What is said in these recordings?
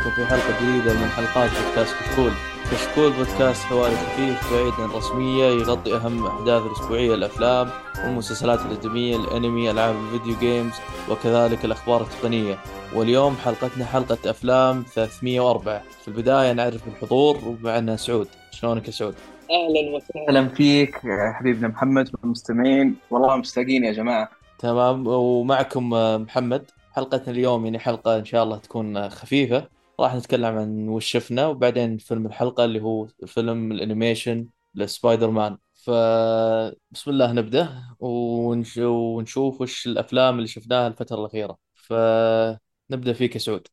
فيكم في حلقة جديدة من حلقات بودكاست كشكول. كشكول بودكاست حواري خفيف بعيد عن الرسمية يغطي أهم الأحداث الأسبوعية الأفلام والمسلسلات الأدبية الأنمي ألعاب الفيديو جيمز وكذلك الأخبار التقنية. واليوم حلقتنا حلقة أفلام 304. في البداية نعرف الحضور ومعنا سعود. شلونك يا سعود؟ أهلا وسهلا فيك يا حبيبنا محمد والمستمعين والله مشتاقين يا جماعة تمام ومعكم محمد حلقتنا اليوم يعني حلقة إن شاء الله تكون خفيفة راح نتكلم عن وش شفنا وبعدين فيلم الحلقة اللي هو فيلم ال animation لسبايدر مان فبسم الله نبدأ ونش... ونشوف وش الأفلام اللي شفناها الفترة الأخيرة. فنبدأ فيك يا سعود.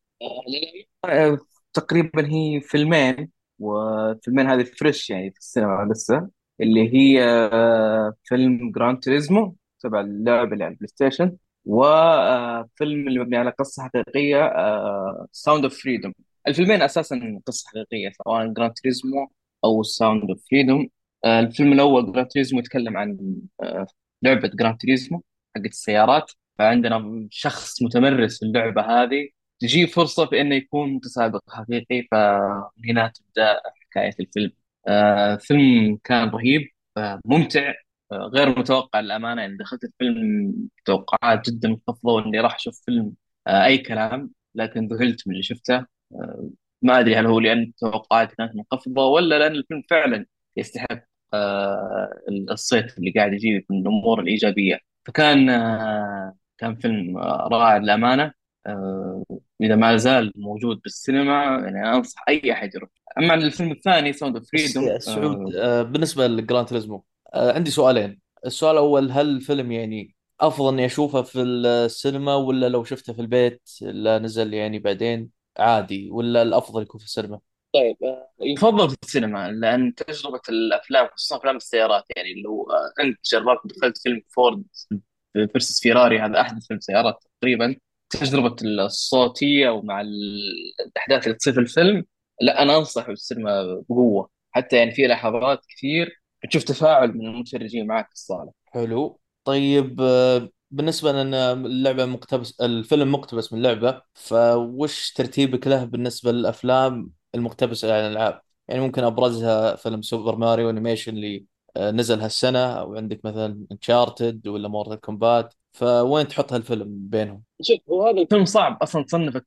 آه، تقريبا هي فيلمين والفيلمين هذه fresh يعني في السينما لسه اللي هي آه، فيلم جراند توريزمو تبع اللعبة اللي على البلاي ستيشن وفيلم اللي مبني على قصة حقيقية ساوند اوف فريدوم الفيلمين أساسا قصة حقيقية سواء جراند توريزمو أو ساوند اوف فريدوم الفيلم الأول جراند توريزمو يتكلم عن آه، لعبة جراند توريزمو حقت السيارات. فعندنا شخص متمرس في اللعبة هذه تجي فرصة في إنه يكون متسابق حقيقي فهنا تبدأ حكاية الفيلم. آه فيلم كان رهيب آه ممتع غير متوقع للأمانة. يعني دخلت الفيلم توقعات جدا منخفضة وإني راح أشوف فيلم أي كلام لكن ذهلت من اللي شفته. ما أدري هل هو لأن توقعاتي كانت منخفضة ولا لأن الفيلم فعلا يستحق آه الصيت اللي قاعد يجيب من الأمور الإيجابية. فكان آه كان فيلم آه رائع للأمانة. آه، إذا ما زال موجود بالسينما يعني أنصح أي أحد يروح. أما عن الفيلم الثاني ساوند اوف فريدوم سعود آه بالنسبة لجراند توريزمو آه عندي سؤالين. السؤال الأول هل الفيلم يعني أفضل إني أشوفه في السينما ولا لو شفته في البيت لا نزل يعني بعدين؟ عادي ولا الأفضل يكون في السينما؟ طيب آه، يفضل في السينما لأن تجربة الأفلام خصوصا أفلام السيارات يعني لو آه، أنت جربت دخلت فيلم فورد فيرسس فيراري هذا أحدث فيلم سيارات تقريبا. تجربة الصوتية ومع الأحداث اللي تصير في الفيلم لا أنا أنصح بالسينما بقوة. حتى يعني في لحظات كثير بتشوف تفاعل من المتفرجين معك في الصالة. حلو. طيب آه، بالنسبة لأن اللعبة مقتبس الفيلم مقتبس من لعبة فوش ترتيبك له بالنسبة للأفلام المقتبسة عن الألعاب؟ يعني ممكن أبرزها فيلم سوبر ماريو animation اللي آه، نزل هالسنة أو عندك مثلا انشارتد ولا مورتال كومبات فوين تحط هالفيلم بينهم؟ شوف هو هذا الفيلم صعب أصلا تصنفه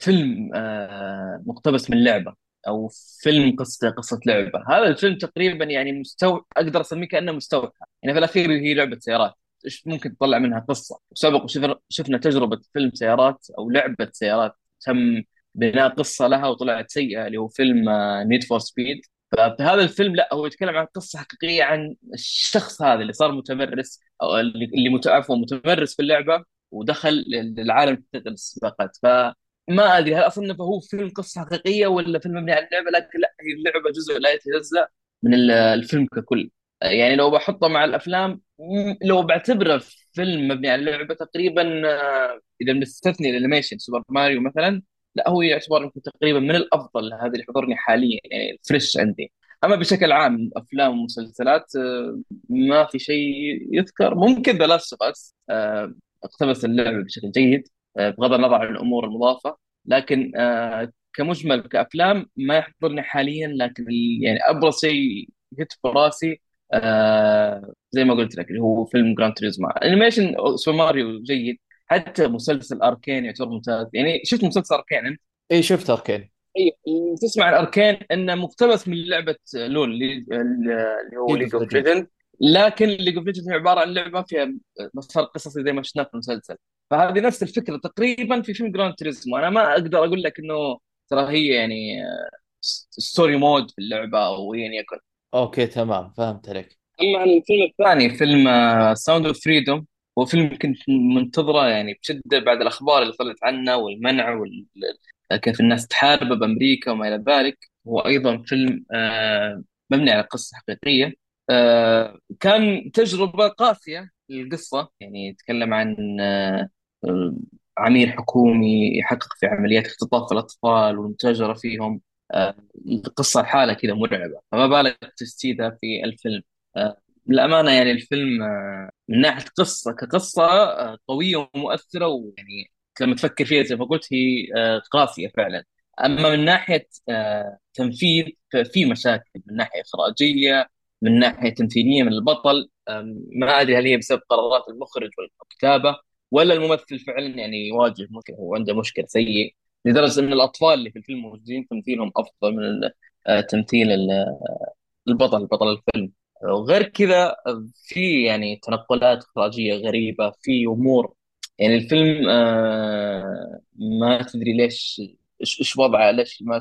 كفيلم آه، مقتبس من لعبة أو فيلم قصه قصة لعبة. هذا الفيلم تقريبا يعني مستوى أقدر أسميه كأنه مستوحى. يعني في الأخير هي لعبة سيارات. إيش ممكن تطلع منها قصة؟ وسبق وشفنا شفنا تجربة فيلم سيارات أو لعبة سيارات تم بناء قصة لها وطلعت سيئة اللي هو فيلم نيد فور سبيد ففي هذا الفيلم لا هو يتكلم عن قصة حقيقية عن الشخص هذا اللي صار متمرس أو اللي عفوا متمرس في اللعبة ودخل للعالم حقيقي السباقات. فما أدري هل اصنفه هو فيلم قصة حقيقية ولا فيلم مبني على اللعبه لكن لا هي اللعبة جزء لا يتجزأ من ال- الفيلم ككل. يعني لو بحطه مع الأفلام لو بعتبره فيلم مبني على اللعبه تقريبا آه، إذا بنستثني ال animation سوبر ماريو مثلا لا هو يعتبر يمكن تقريبا من الأفضل هذا اللي حضرني حاليا يعني fresh عندي. أما بشكل عام أفلام ومسلسلات آه، ما في شيء يذكر. ممكن ذا لاست اوف اس اقتبس اللعبة بشكل جيد آه، بغض النظر عن الأمور المضافة لكن آه، كمجمل كأفلام ما يحضرني حاليا لكن يعني أبرز شيء جت في راسي آه، زي ما قلت لك اللي هو فيلم جراند توريزمو animation سوبر ماريو جيد. حتى مسلسل اركين يعتبر ممتاز. يعني شفت مسلسل اركين أنت؟ إي شفت اركين إي تسمع عن اركين إنه مقتبس من لعبة لول اللي اللي هو ليج اوف ليجند لكن League of Legends هي عبارة عن لعبة فيها مسار قصصي زي ما شفناه في المسلسل. فهذه نفس الفكرة تقريبا في فيلم Gran Turismo أنا ما أقدر أقول لك إنه ترى هي يعني story mode في اللعبة أو ايا يكن okay تمام فهمت عليك. أما عن الفيلم الثاني فيلم Sound of Freedom هو فيلم كنت منتظره يعني بشدة بعد الأخبار اللي طلعت عنه والمنع وال... الناس تحاربه بأمريكا وما إلى ذلك. هو أيضا فيلم آه، مبني على قصة حقيقية. آه، كان تجربة قاسية للقصة يعني يتكلم عن آه، عميل حكومي يحقق في عمليات اختطاف الأطفال والمتاجره فيهم. القصة الحالة كذا مرعبة. فما بالك تجسيدها في الفيلم. آه، للأمانة يعني الفيلم آه، من ناحية قصة كقصة آه، قوية ومؤثرة ويعني لما تفكر فيها زي ما قلت هي قاسيه فعلا. أما من ناحية تنفيذ ففي مشاكل. من ناحية إخراجية من ناحية تمثيلية من البطل ما أدري هل هي بسبب قرارات المخرج والكتابة ولا الممثل فعلا يعني يواجه مشكلة وعنده مشكلة سيء لدرجة إن الأطفال اللي في الفيلم موجودين تمثيلهم أفضل من آه، تمثيل ال- البطل بطل الفيلم. وغير كذا في يعني تنقلات إخراجية غريبة في أمور. يعني الفيلم آه ما تدري ليش إيش وضعه ليش ما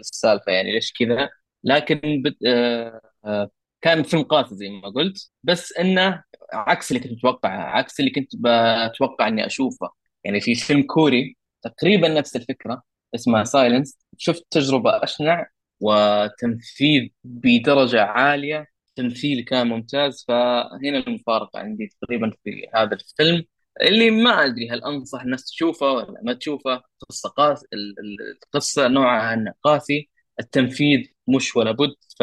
السالفة يعني ليش كذا. لكن بت آه آه كان فيلم قاسي زي ما قلت. بس إنه عكس اللي كنت متوقعه عكس اللي كنت بتوقع إني أشوفه. يعني في فيلم كوري تقريبا نفس الفكرة اسمها سايلنس شفت تجربة أشنع وتنفيذ بدرجة عالية. تمثيل كان ممتاز. فهنا المفارقة عندي تقريبا في هذا الفيلم. اللي ما أدري هل أنصح الناس تشوفه ولا ما تشوفه. قصة قاس ال- ال- القصة نوعها أنه قاسي. التنفيذ مش ولا بد. ف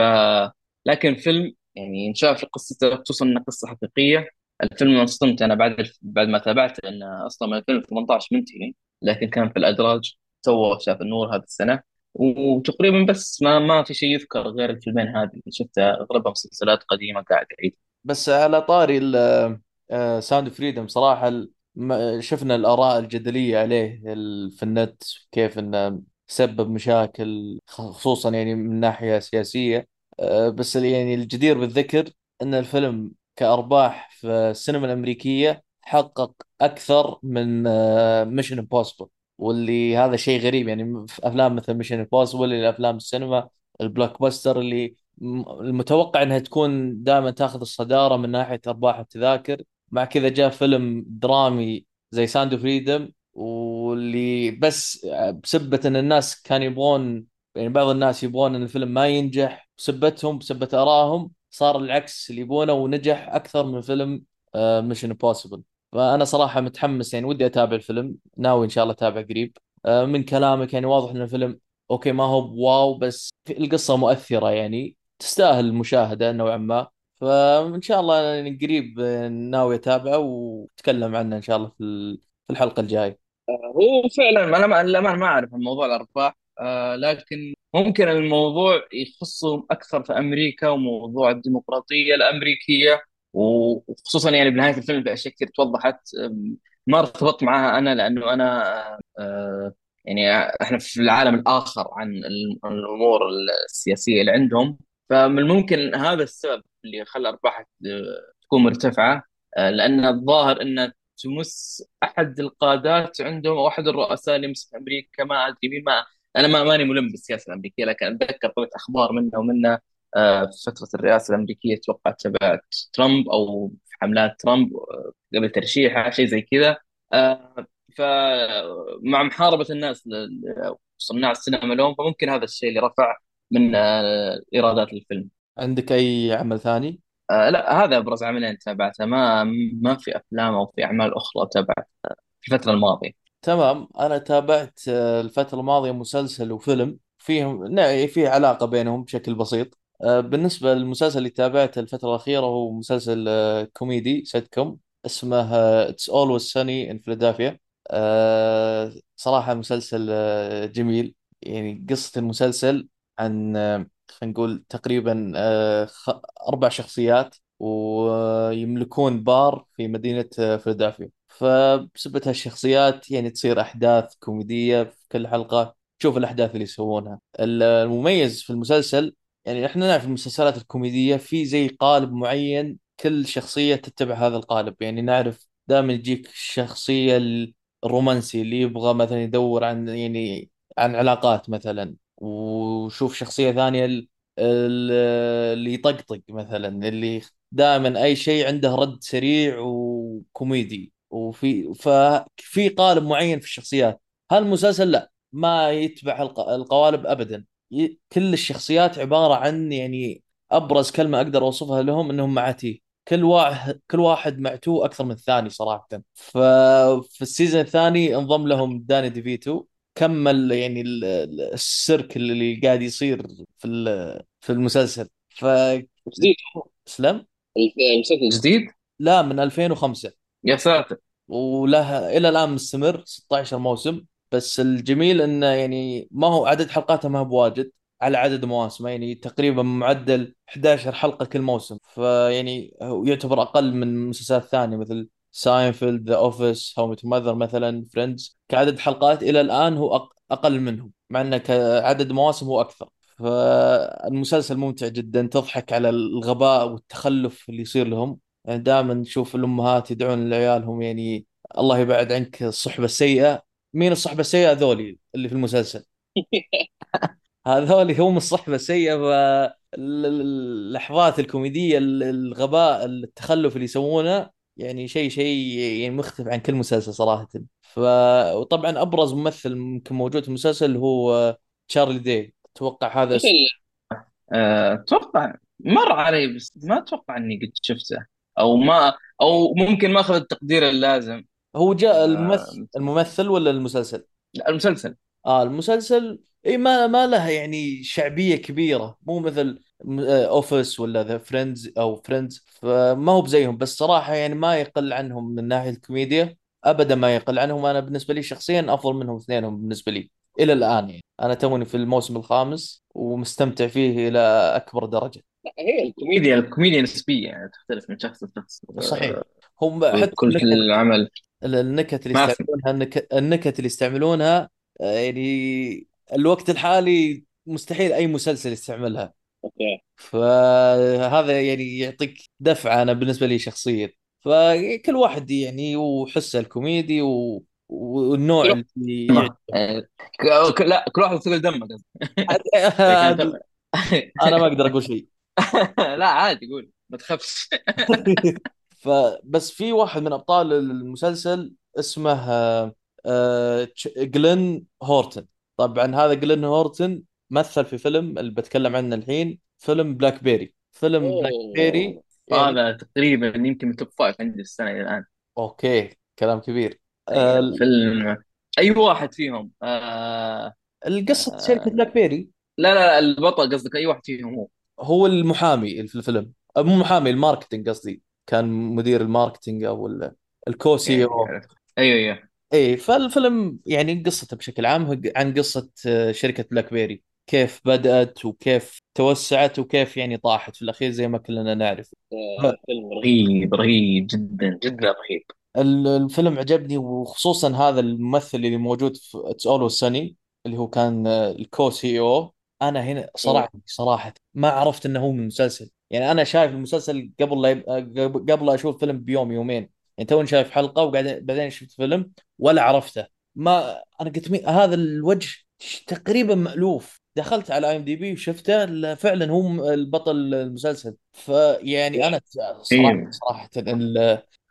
لكن فيلم يعني إن شاء في قصته خصوصا أنها قصة حقيقية. الفيلم انصدمت أنا بعد. بعد ما تابعته أنه أصلا من 2018 منتهي. لكن كان في الأدراج تو شاف النور هذه السنة وتقريبا بس ما ما في شيء يذكر غير الفيلمين هذه اللي شفتها. اغلبها مسلسلات قديمة قاعد اعيد بس على طاري Sound Freedom ال- ما- شفنا الآراء الجدلية عليه في النت كيف إنه سبب مشاكل خصوصا يعني من ناحية سياسية. آه، بس يعني الجدير بالذكر إن الفيلم كأرباح في السينما الأمريكية حقق أكثر من Mission Impossible واللي هذا شيء غريب يعني في أفلام مثل Mission Impossible اللي أفلام السينما ال blockbuster اللي المتوقع إنها تكون دائما تأخذ الصدارة من ناحية أرباح التذاكر. مع كذا جاء فيلم درامي زي Sound Freedom واللي بس بسبة إن الناس كانوا يبغون يعني بعض الناس يبغون إن الفيلم ما ينجح بسبتهم بسبة آرائهم صار العكس اللي يبونه ونجح أكثر من فيلم Mission Impossible فأنا صراحة متحمس يعني ودي أتابع الفيلم ناوي إن شاء الله أتابع قريب. آه، من كلامك يعني واضح إن الفيلم أوكي ما هو بواو بس القصة مؤثرة يعني تستاهل المشاهدة نوعا ما. فإن شاء الله يعني قريب ناوي أتابعه وأتكلم عنه إن شاء الله في ال- في الحلقة الجاية. هو فعلا أنا ما ما أعرف عن موضوع الأرباح. آه لكن ممكن الموضوع يخصهم أكثر في أمريكا وموضوع الديمقراطية الأمريكية. وخصوصا يعني بنهاية الفيلم في اشياء كثير توضحت ما ارتبطت معها أنا لأنه أنا آه يعني إحنا في العالم الآخر عن الأمور السياسية اللي عندهم. فمن الممكن هذا السبب اللي خلى ارباحها آه، تكون مرتفعة آه، لأن الظاهر إن تمس أحد القادات عندهم أو أحد الرؤساء اللي يمسك أمريكا ما أدري مين ما أنا ما ماني ملم بالسياسة الأمريكية لكن أتذكر طلعت أخبار منه ومنه في فترة الرئاسة الأمريكية أتوقع تبعت ترامب أو في حملات ترامب آه، قبل ترشيحه شيء زي كذا. آه، فمع محاربة الناس صناع السينما لهم فممكن هذا الشيء اللي رفع من آه، إيرادات الفيلم. عندك أي عمل ثاني؟ آه لا هذا أبرز عملين تابعته. ما ما في أفلام أو في أعمال أخرى تابعتها في الفترة الماضية. تمام. أنا تابعت آه، الفترة الماضية مسلسل وفيلم فيهم نا- في علاقة بينهم بشكل بسيط. آه، بالنسبة للمسلسل اللي تابعته الفترة الأخيرة هو مسلسل آه، كوميدي سيت كوم اسمه آه، It's Always Sunny in Philadelphia. آه، صراحة مسلسل آه، جميل. يعني قصة المسلسل عن آه، خلينا نقول تقريبا آه، أربع شخصيات ويملكون بار في مدينة آه، فيلادلفيا فبسبب هالشخصيات يعني تصير أحداث كوميدية في كل حلقة تشوف الأحداث اللي يسوونها. المميز في المسلسل يعني إحنا نعرف المسلسلات الكوميدية في زي قالب معين كل شخصية تتبع هذا القالب. يعني نعرف دائما يجيك الشخصية الرومانسي اللي يبغى مثلا يدور عن يعني عن علاقات مثلا وشوف ال- ال- اللي يطقطق مثلا اللي دائما أي شيء عنده رد سريع وكوميدي. وفي ففي قالب معين في الشخصيات. هالمسلسل لا ما يتبع الق- القوالب ابدا. كل الشخصيات عبارة عن يعني أبرز كلمة أقدر أوصفها لهم إنهم معاتيه كل واحد كل واحد معتوه أكثر من الثاني صراحة. ففي ال season الثاني انضم لهم داني ديفيتو. كمل يعني ال- ال- ال circle اللي قاعد يصير في في المسلسل. فاسلم جديد. المسلسل جديد؟ لا من 2005 يا ساتر. ولها إلى الآن مستمر 16 موسم. بس الجميل إنه يعني ما هو عدد حلقاته ما هو بواجد على عدد مواسمه يعني تقريبا معدل 11 حلقة كل موسم. فيعني يعتبر أقل من مسلسلات ثانية مثل Seinfeld The Office How Met Mother مثلا Friends كعدد حلقات إلى الآن هو أقل منهم مع إنه كعدد مواسم هو أكثر. فالمسلسل ممتع جدا تضحك على الغباء والتخلف اللي يصير لهم. يعني دائما نشوف الأمهات يدعون لعيالهم يعني الله يبعد عنك الصحبة السيئة. مين الصحبه السيئة؟ ذولي اللي في المسلسل. هذولي هم الصحبه السيئة فاللحظات الكوميدية ال- الغباء التخلف اللي يسوونه. يعني شيء شيء يعني مختلف عن كل مسلسل صراحة. ف وطبعا أبرز ممثل ممكن موجود في المسلسل هو تشارلي دي. أتوقع هذا ال- آه، أتوقع مر علي بس ما أتوقع إني قد شفته. أو ما أو ممكن ما أخذ التقدير اللازم. هو جاء آه، الممثل الممثل ولا المسلسل؟ لا، المسلسل. آه المسلسل. إي ما ما له يعني شعبية كبيرة. مو مثل Office ولا The Friends أو Friends فما هو بزيهم. بس صراحة يعني ما يقل عنهم من ناحية الكوميديا. ابدا ما يقل عنهم. أنا بالنسبة لي شخصيا أفضل منهم اثنينهم بالنسبة لي. إلى الآن يعني. أنا توني في الموسم الخامس ومستمتع فيه إلى أكبر درجة. هي الكوميديا الكوميديا نسبية يعني تختلف من شخص لشخص. صحيح. آه، هم حتى كل العمل. النكت اللي يستعملونها النك- النكت اللي يستعملونها آه، يعني الوقت الحالي مستحيل أي مسلسل يستعملها. okay. فهذا يعني يعطيك دفعة أنا بالنسبة لي شخصيا. فكل واحد يعني وحسه الكوميدي و... والنوع كل اللي آه، ك- لا كل واحد ثقل دمه يعني أنا ما أقدر أقول شيء. لا عادي قول ما تخافش. فبس في واحد من أبطال المسلسل اسمه آه، آه، جلين هورتن. طبعا هذا جلين هورتن مثل في فيلم اللي بتكلم عنه الحين فيلم BlackBerry. فيلم BlackBerry يعني هذا تقريبا يمكن من top five عندي السنة إلى الآن. okay كلام كبير. آه، الفيلم أي واحد فيهم آه... القصة شركة آه... BlackBerry؟ لا لا البطل قصدك أي واحد فيهم هو؟ هو المحامي في الفيلم. أو مو محامي ال marketing قصدي. كان مدير ال marketing أو ال- الكو co-CEO okay أو. عرفت. أيوه أيوه. اي فالفيلم يعني قصته بشكل عام عن قصة آه، شركة BlackBerry كيف بدأت وكيف توسعت وكيف يعني طاحت في الأخير زي ما كلنا نعرف. آه، فيلم رهيب رهيب جدا جدا رهيب. ال- الفيلم عجبني وخصوصا هذا الممثل اللي موجود في It's Always Sunny اللي هو كان آه، ال co-CEO. أنا هنا. صراحة صراحة ما عرفت إنه هو من المسلسل. يعني أنا شايف المسلسل قبل لا يب... قبل لا أشوف فيلم بيوم يومين. يعني توني شايف حلقة وبعدين بعدين شفت فيلم ولا عرفته. ما أنا قلت مين هذا الوجه تقريبا مألوف. دخلت على IMDb وشفته لا، فعلا هو البطل المسلسل. فيعني أنا صراحة رهيب صراحة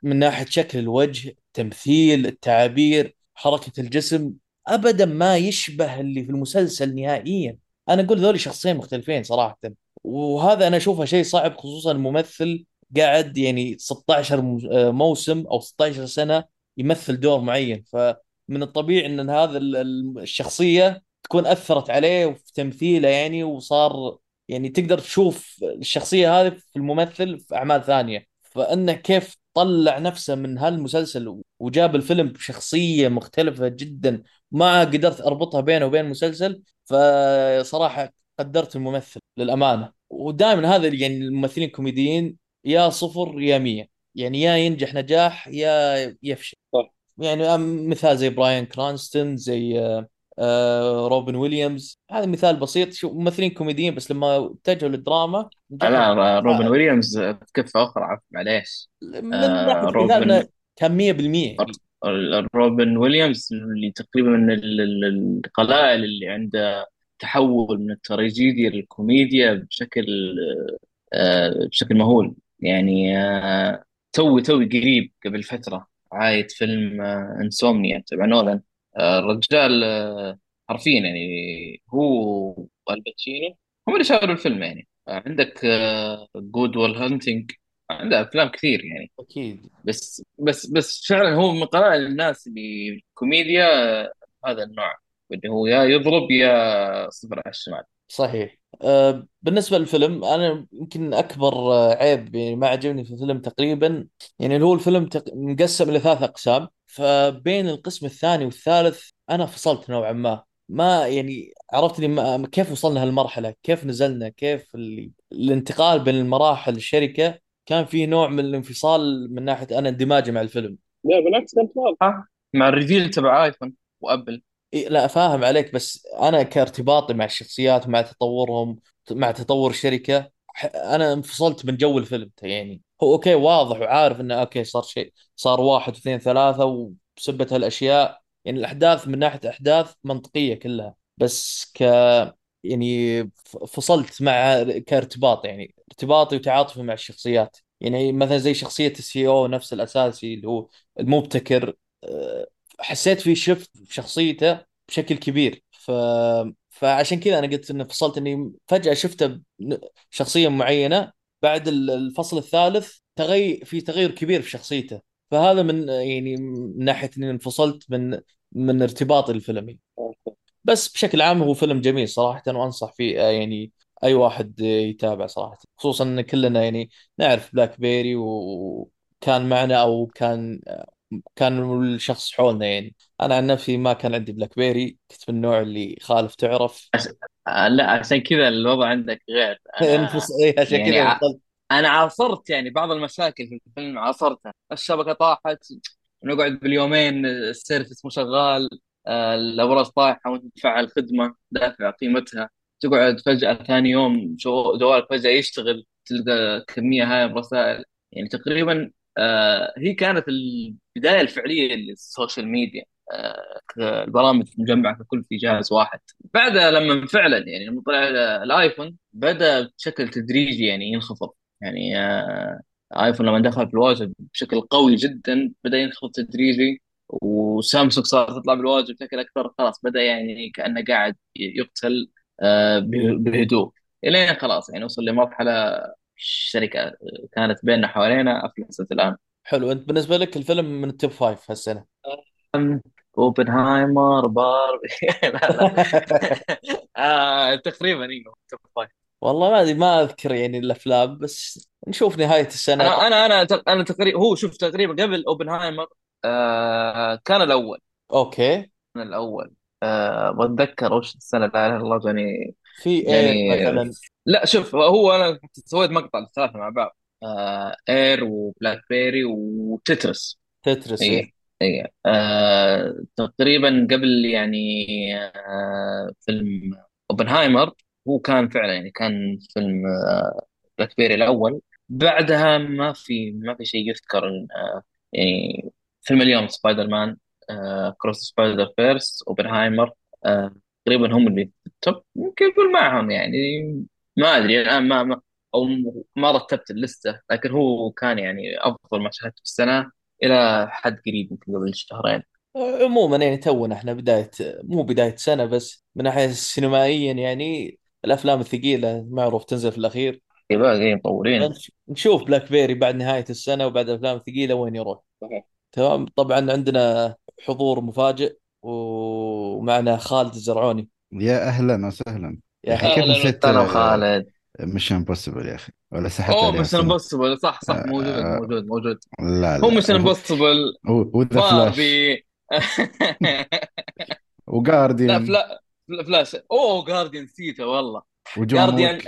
من ناحية شكل الوجه التمثيل التعابير حركة الجسم أبدا ما يشبه اللي في المسلسل نهائيا. أنا أقول ذولي شخصين مختلفين صراحة. وهذا أنا أشوفه شيء صعب خصوصا الممثل قاعد يعني 16 مو- آه، موسم أو 16 سنة يمثل دور معين. فمن الطبيعي أن هذا ال- ال- الشخصية تكون أثرت عليه في تمثيله يعني وصار يعني تقدر تشوف الشخصية هذه في الممثل في أعمال ثانية. فإنه كيف طلع نفسه من هالمسلسل وجاب الفيلم بشخصية مختلفة جدا ما قدرت أربطها بينه وبين المسلسل فصراحة قدرت الممثل للأمانة. ودائما هذا يعني الممثلين الكوميديين يا صفر يا مية. يعني يا ينجح نجاح يا يفشل. صح. يعني مثال زي براين كرانستون زي آه، آه، روبن ويليامز. هذا مثال بسيط. شو ممثلين كوميديين بس لما اتجهوا للدراما لا روبن ويليامز كفه أخرى معليش. آه روبن كان 100% يعني روبن ويليامز اللي تقريبا من ال- ال- القلائل اللي عنده تحول من التراجيديا للكوميديا بشكل آه، بشكل مهول. يعني آه، توي توي قريب قبل فترة عايد فيلم آه، Insomnia تبع نولان. الرجال حرفيا يعني هو وآل باتشينو هم اللي شاروا الفيلم يعني. عندك Good Will Hunting عنده أفلام كثير يعني. أكيد. بس بس بس فعلا هو من قلائل الناس اللي الكوميديا آه، هذا النوع. اللي هو يا يضرب يا صفر على الشمال. صحيح. آه، بالنسبة للفيلم أنا يمكن أكبر آه، عيب يعني ما عجبني في الفيلم تقريبا يعني اللي هو الفيلم تق- مقسم إلى ثلاث أقسام. فبين القسم الثاني والثالث أنا فصلت نوعا ما. ما يعني عرفتني ما كيف وصلنا هالمرحلة كيف نزلنا كيف اللي الانتقال بين المراحل الشركة. كان فيه نوع من الانفصال من ناحية أنا اندماجي مع الفيلم. لا بالعكس كانت واضحه مع ال reveal تبع آيفون وأبل. لا فاهم عليك بس أنا كارتباطي مع الشخصيات مع تطورهم مع تطور الشركة أنا انفصلت من جو الفيلم يعني هو okay واضح وعارف إنه okay صار شيء صار واحد واثنين ثلاثة وسبة هالأشياء يعني الأحداث من ناحية أحداث منطقية كلها بس ك يعني فصلت مع كارتباط يعني ارتباطي وتعاطفي مع الشخصيات يعني مثلا زي شخصية السي أو نفس الأساسي اللي هو المبتكر أه، حسيت في شفت شخصيته بشكل كبير. ف... فعشان كذا أنا قلت انه فصلت إني فجأة شفته شخصية معينة. بعد ال- الفصل الثالث تغير في تغير كبير في شخصيته. فهذا من يعني من ناحية إني انفصلت من من ارتباطي الفيلمي بس بشكل عام هو فيلم جميل صراحة. وانصح فيه آه، يعني أي واحد يتابع صراحة. خصوصا إن كلنا يعني نعرف بلاك بيري وكان معنا أو كان كان الشخص حولنا يعني أنا عن نفسي ما كان عندي بلاك بيري كنت من النوع اللي خالف تعرف. عش... آه، لا عشان كذا الوضع عندك غير. أنا انفص إيه، عشان يعني كذا ع... أنا عاصرت يعني بعض المشاكل في الفيلم عاصرتها. الشبكة طاحت نقعد باليومين ال service مو شغال آه، الاوراق طايحة وأنت تدفع الخدمة دافع قيمتها. تقعد فجأة ثاني يوم جو- جوالك فجأة يشتغل تلقى كمية هاي من الرسائل. يعني تقريبا هي كانت البداية الفعلية لل social media. آه، البرامج مجمعة في كل في جهاز واحد. بعدها لما فعلا يعني لما طلع الآيفون بدأ بشكل تدريجي يعني ينخفض. يعني آه، آيفون لما دخل في الواجهه بشكل قوي جدا بدأ ينخفض تدريجي. وسامسونج صارت تطلع بالواجهه بشكل أكثر. خلاص بدأ يعني كأنه قاعد يقتل آه، به- بهدوء. إلين خلاص يعني وصل لمرحلة الشركة كانت بيننا حوالينا افلست الان حلو. انت بالنسبة لك الفيلم من ال top five هالسنة؟ اوبنهايمر باربي لا لا. آه تقريبا أيوه top five. والله ما أدري ما أذكر يعني الأفلام بس نشوف نهاية السنة. أنا أنا أنا تق- أنا تقريبا هو شوف تقريبا قبل اوبنهايمر آه كان الأول. أوكي. كان الأول. آه بتذكر وش السنة لا إله إلا الله جاني في اير جاني مثلا. لا شوف هو أنا سويت مقطع الثلاثه مع بعض. آه اير وبلاك بيري وتترس تترس اي اي آه تقريبا قبل يعني آه فيلم أوبنهايمر هو كان فعلا يعني كان فيلم آه بلاك بيري الأول. بعدها ما في ما في شيء يذكر آه يعني فيلم اليوم سبايدر مان آه across spider-verse أوبنهايمر آه تقريبا هم اللي في ال top ممكن يقول معهم يعني. ما أدري الآن ما, ما أو ما رتبت ال list ة لكن هو كان يعني أفضل ما شاهدته في السنة إلى حد قريب يمكن قبل شهرين. عموما يعني تونا إحنا بداية مو بداية سنة بس من ناحية سينمائيا يعني الأفلام الثقيلة معروف تنزل في الأخير. باقي مطورين. نش- نشوف بلاك بيري بعد نهاية السنة وبعد الافلام الثقيله وين يروح. تمام؟ طبعا عندنا حضور مفاجئ ومعنا خالد الزرعوني. يا أهلا وسهلا. يا يا أخي هلا كيف نسيت وسهلا خالد مش impossible يا أخي. ولا سحبت أوه مش امبوسيبل صح صح موجود آه موجود موجود. لا هو لا مش وهو امبوسيبل وذا فلاش. باربي لا وجارديان فلا فلا- فلاش. أوه جارديان نسيته والله. جارديان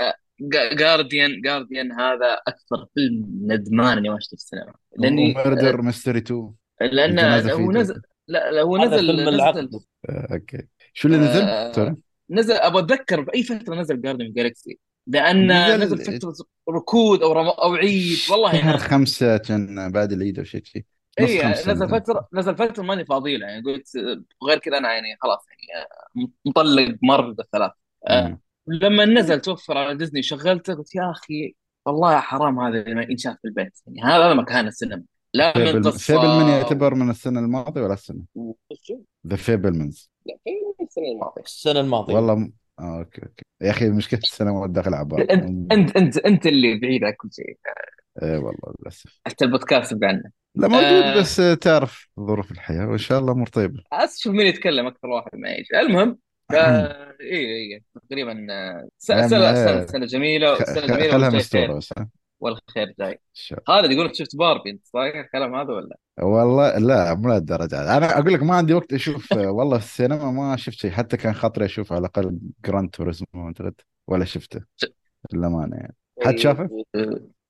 جارديان جارديان هذا أكثر فيلم ندمان اني ما شفته في السينما لأني وميردر ميستري 2 لأن الجنازة فيه هو نزل لا لا هو هذا فيلم نزل نزل العقد آه أوكي. شو اللي نزل؟ آه نزل أبغى أتذكر بأي فترة نزل جاردن جالكسي لأن نزل نزل فترة ركود أو رم... أو عيد والله شهر ناسي خمسة كان بعد العيد أو شيء شيء. نص اي نزل نزل. فتره نزل فترة ماني فاضي يعني قلت غير كذا أنا يعني خلاص يعني آه، مطلق مرة ثلاث آه. لما نزل توفر على ديزني شغلته قلت يا أخي والله حرام هذا ما ينشاف في البيت. يعني هذا مكان السينما. لا من فيبل قصة فيبل من يعتبر من السنة الماضية ولا السنة؟ و... ذا فيبلمنز لا في السنة الماضية. السنة الماضية. والله م... آه okay okay. يا أخي مشكلة السنة ما داخل عبال أنت أنت أنت أنت اللي بعيد عن كل شيء. اي والله للأسف. حتى البودكاست بعدنا. لا موجود آه. بس تعرف ظروف الحياة وإن شاء الله أمور طيبة. بس شوف مين يتكلم أكثر واحد ما يجي المهم اي اي تقريبا آه، يعني سنة سنة آه، سنة جميلة خ- سنة جميلة خلها مستوره بس؟ والخير جاي شو. خالد يقول شفت باربي انت صحيح الكلام هذا ولا؟ والله لا مو لهالدرجة أنا أقول لك ما عندي وقت أشوف والله في السينما ما شفت شيء حتى كان خاطري أشوف على الأقل Gran Turismo اعتقد ولا شفته للأمانة يعني حد شافه؟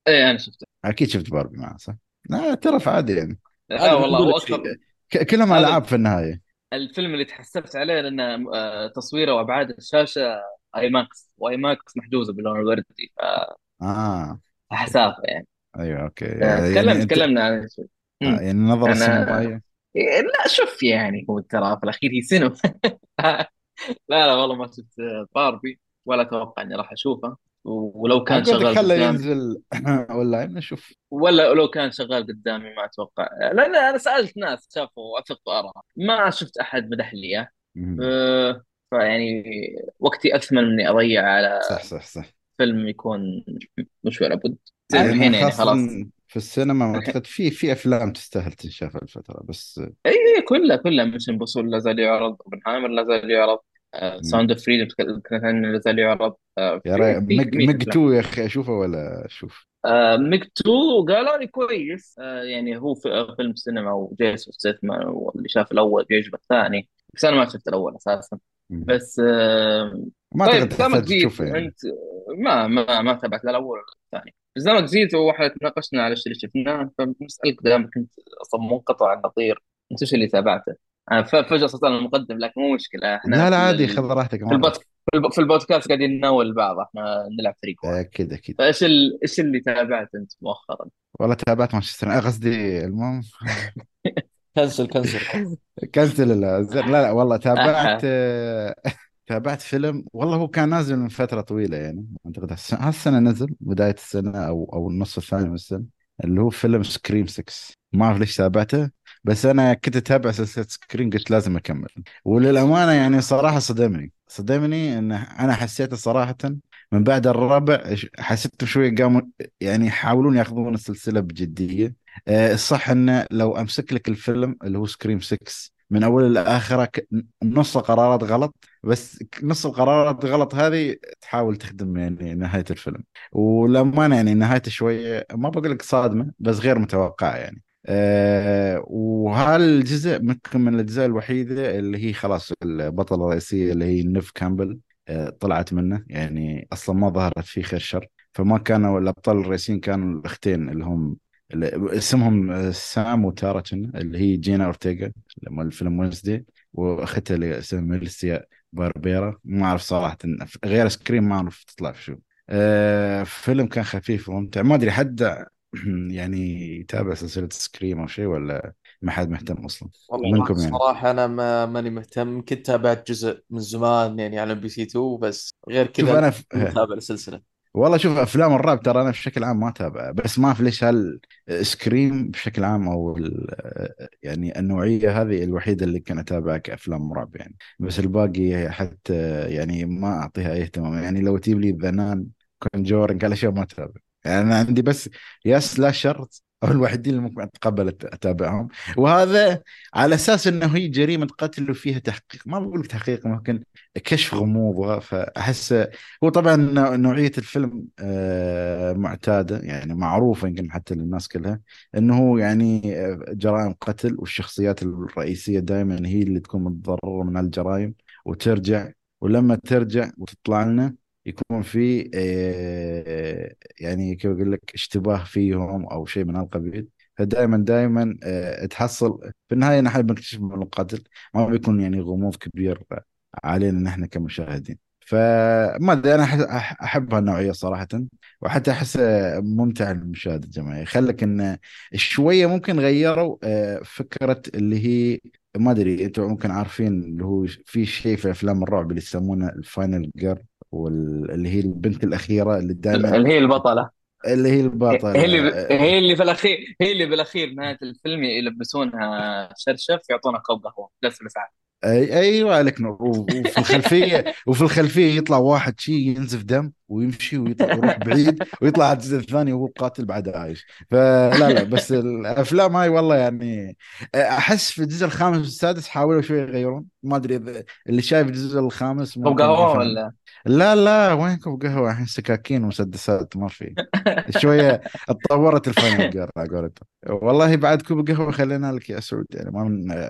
إيه أنا شفته أكيد شفت باربي معه صح؟ لا ترى عادي يعني لا والله هو. أكثر كلهم هذا- ألعاب في النهاية الفيلم اللي تحسفت عليه لأنه آه، تصويره وأبعاد الشاشة IMAX و IMAX محجوزة باللون الوردي آه فحسافه يعني. أيوه أوكي. آه، يعني تكلمت أنت- تكلمنا عن شيء. آه،. يعني النظره أنا- السينمائيه إيه، لا شوف يعني هو ترى في الأخير هي سينما. لا لا والله ما شفت باربي ولا أتوقع إني راح أشوفه. ولو كان لك شغال خله قدامي. ينزل أونلاين نشوف. ولا لو كان شغال قدامي ما أتوقع. لأن أنا سألت ناس شافوا وافقت أراء. ما شفت أحد مدح لي. اياه مم. أه، فيعني وقتي أثمن من اني أضيع على صح صح صح. فيلم يكون مش ولا بد. الحين يعني يعني خلاص. في السينما أعتقد في في أفلام تستاهل تنشاف الفترة بس اي اي كلها كلها Mission Impossible لا زال يعرض. Oppenheimer لا زال يعرض. Sound of Freedom لا زال يعرض. آه، يا في- ري في Meg كمية Meg أفلام. 2 يا أخي أشوفه ولا أشوف؟ آه، Meg 2 قالوا لي كويس. آه، يعني هو في- فيلم سينما وجيسون ستيثام واللي شاف الأول بيعجبه الثاني بس أنا ما شفت الأول أساسا. بس ما طيب تحتاج جيت؟ تشوفه يعني. أنت ما ما ما تابعت لا الأول ولا الثاني. بس دامك جيت وإحنا تناقشنا على الشيء اللي شفناه فبسالك دامك انت أصلا منقطع النظير انت إيش اللي تابعته؟ أنا فجأة صرت أنا المقدم لكن مو مشكلة. إحنا لا لا عادي خذ راحتك في البودكاست في الب- في البودكاست قاعدين نناول بعض إحنا نلعب فريق واحد. أكيد أكيد. فإيش ال... إيش اللي تابعته أنت مؤخرا؟ والله تابعت مانشستر آه، قصدي المهم. كنسل كنسل. كنسل لا لا لا والله تابعت تابعت فيلم والله هو كان نازل من فترة طويلة يعني أعتقد هالسنة هالسنة نزل بداية السنة أو أو النص الثاني من السنة اللي هو فيلم سكريم 6 ما أعرف ليش تابعته بس أنا كنت أتابع سلسلة سكريم قلت لازم أكمل. وللأمانة يعني صراحة صدمني صدمني إن أنا حسيت صراحة من بعد الرابع حسيت شوي قاموا يعني يحاولون ياخذون السلسلة بجدية. آه، الصح إنه لو أمسك لك الفيلم اللي هو سكريم 6 من أول لآخرة نص قرارات غلط بس نص القرارات غلط هذه تحاول تخدم يعني نهاية الفيلم. وللأمانة يعني نهايته شوية ما بقول لك صادمة بس غير متوقعة يعني. أه وهالجزء ممكن من الأجزاء الوحيدة اللي هي خلاص البطلة الرئيسية اللي هي نيف كامبل أه طلعت منه؟ يعني أصلا ما ظهرت فيه خير شر. فما كانوا الأبطال الرئيسيين كانوا الأختين اللي هم اسمهم آه، سام وتارا اللي هي جينا أورتيغا لما الفيلم وينسدي وأختها اللي اسمها ميليسيا باربيرا. ما أعرف صراحة غير سكريم ما أعرف تطلع في شو. آه فيلم كان خفيف وممتع. ما أدري حد يعني يتابع سلسلة سكريم أو شيء ولا ما حد مهتم أصلا؟ منكم يعني؟ صراحة أنا ما ماني مهتم. كنت تابعت جزء من زمان يعني على MBC 2 بس غير كذا أنا. متابع السلسلة والله شوف أفلام الرعب ترى أنا بشكل عام ما أتابع بس ما أعرف ليش هل Scream بشكل عام أو يعني النوعية هذه الوحيدة اللي كان أتابعها كأفلام رعب يعني. بس الباقي حتى يعني ما أعطيها أي اهتمام. يعني لو تجيب لي The Nun Conjuring هالاشياء ما أتابع. يعني أنا عندي بس يا سلاشر أو الوحيدين اللي ممكن أتقبل أتابعهم. وهذا على أساس إنه هي جريمة قتل وفيها تحقيق. ما بقول تحقيق ممكن كشف غموضها. فأحس هو طبعا نوعية الفيلم آه، معتادة يعني معروفة يمكن حتى للناس كلها إنه يعني آه، جرائم قتل والشخصيات الرئيسية دائما هي اللي تكون متضررة من هالجرائم وترجع. ولما ترجع وتطلع لنا يكون في آه، يعني كيف أقول لك اشتباه فيهم أو شيء من هالقبيل. فدائما دائما آه، تحصل في النهاية نحن بنكتشف من القاتل ما بيكون يعني غموض كبير علينا نحن كمشاهدين. فما أدري أنا أحب هالنوعية صراحة وحتى أحس ممتع للمشاهد الجماعي خلك إن شوية ممكن غيروا آه، فكرة اللي هي ما أدري أنتم ممكن عارفين اللي هو في شيء في أفلام الرعب اللي يسمونه الفاينل جير واللي هي البنت الأخيرة اللي دائما اللي هي البطلة. اللي هي البطلة. هي اللي هي اللي في الأخير هي اللي بالأخير نهاية الفيلم يلبسونها شرشف يعطونها كوب قهوه بس عاد. أي أيوه عليك نور وفي الخلفيه وفي الخلفية يطلع واحد شي ينزف دم. ويمشي ويطلع يروح بعيد ويطلع على الجزء الثاني وهو قاتل بعد عايش. فلا لا بس الأفلام هاي والله يعني أحس في الجزء الخامس والسادس حاولوا شوي يغيرون. ما أدري اللي شايف الجزء الخامس ممكن قهوة. ولا؟ لا لا وينكم قهوة؟ الحين سكاكين ومسدسات ما في. شوية اتطورت ال final girl على قولتهم. والله بعد كوب قهوة خلينا لك يا سعود يعني ما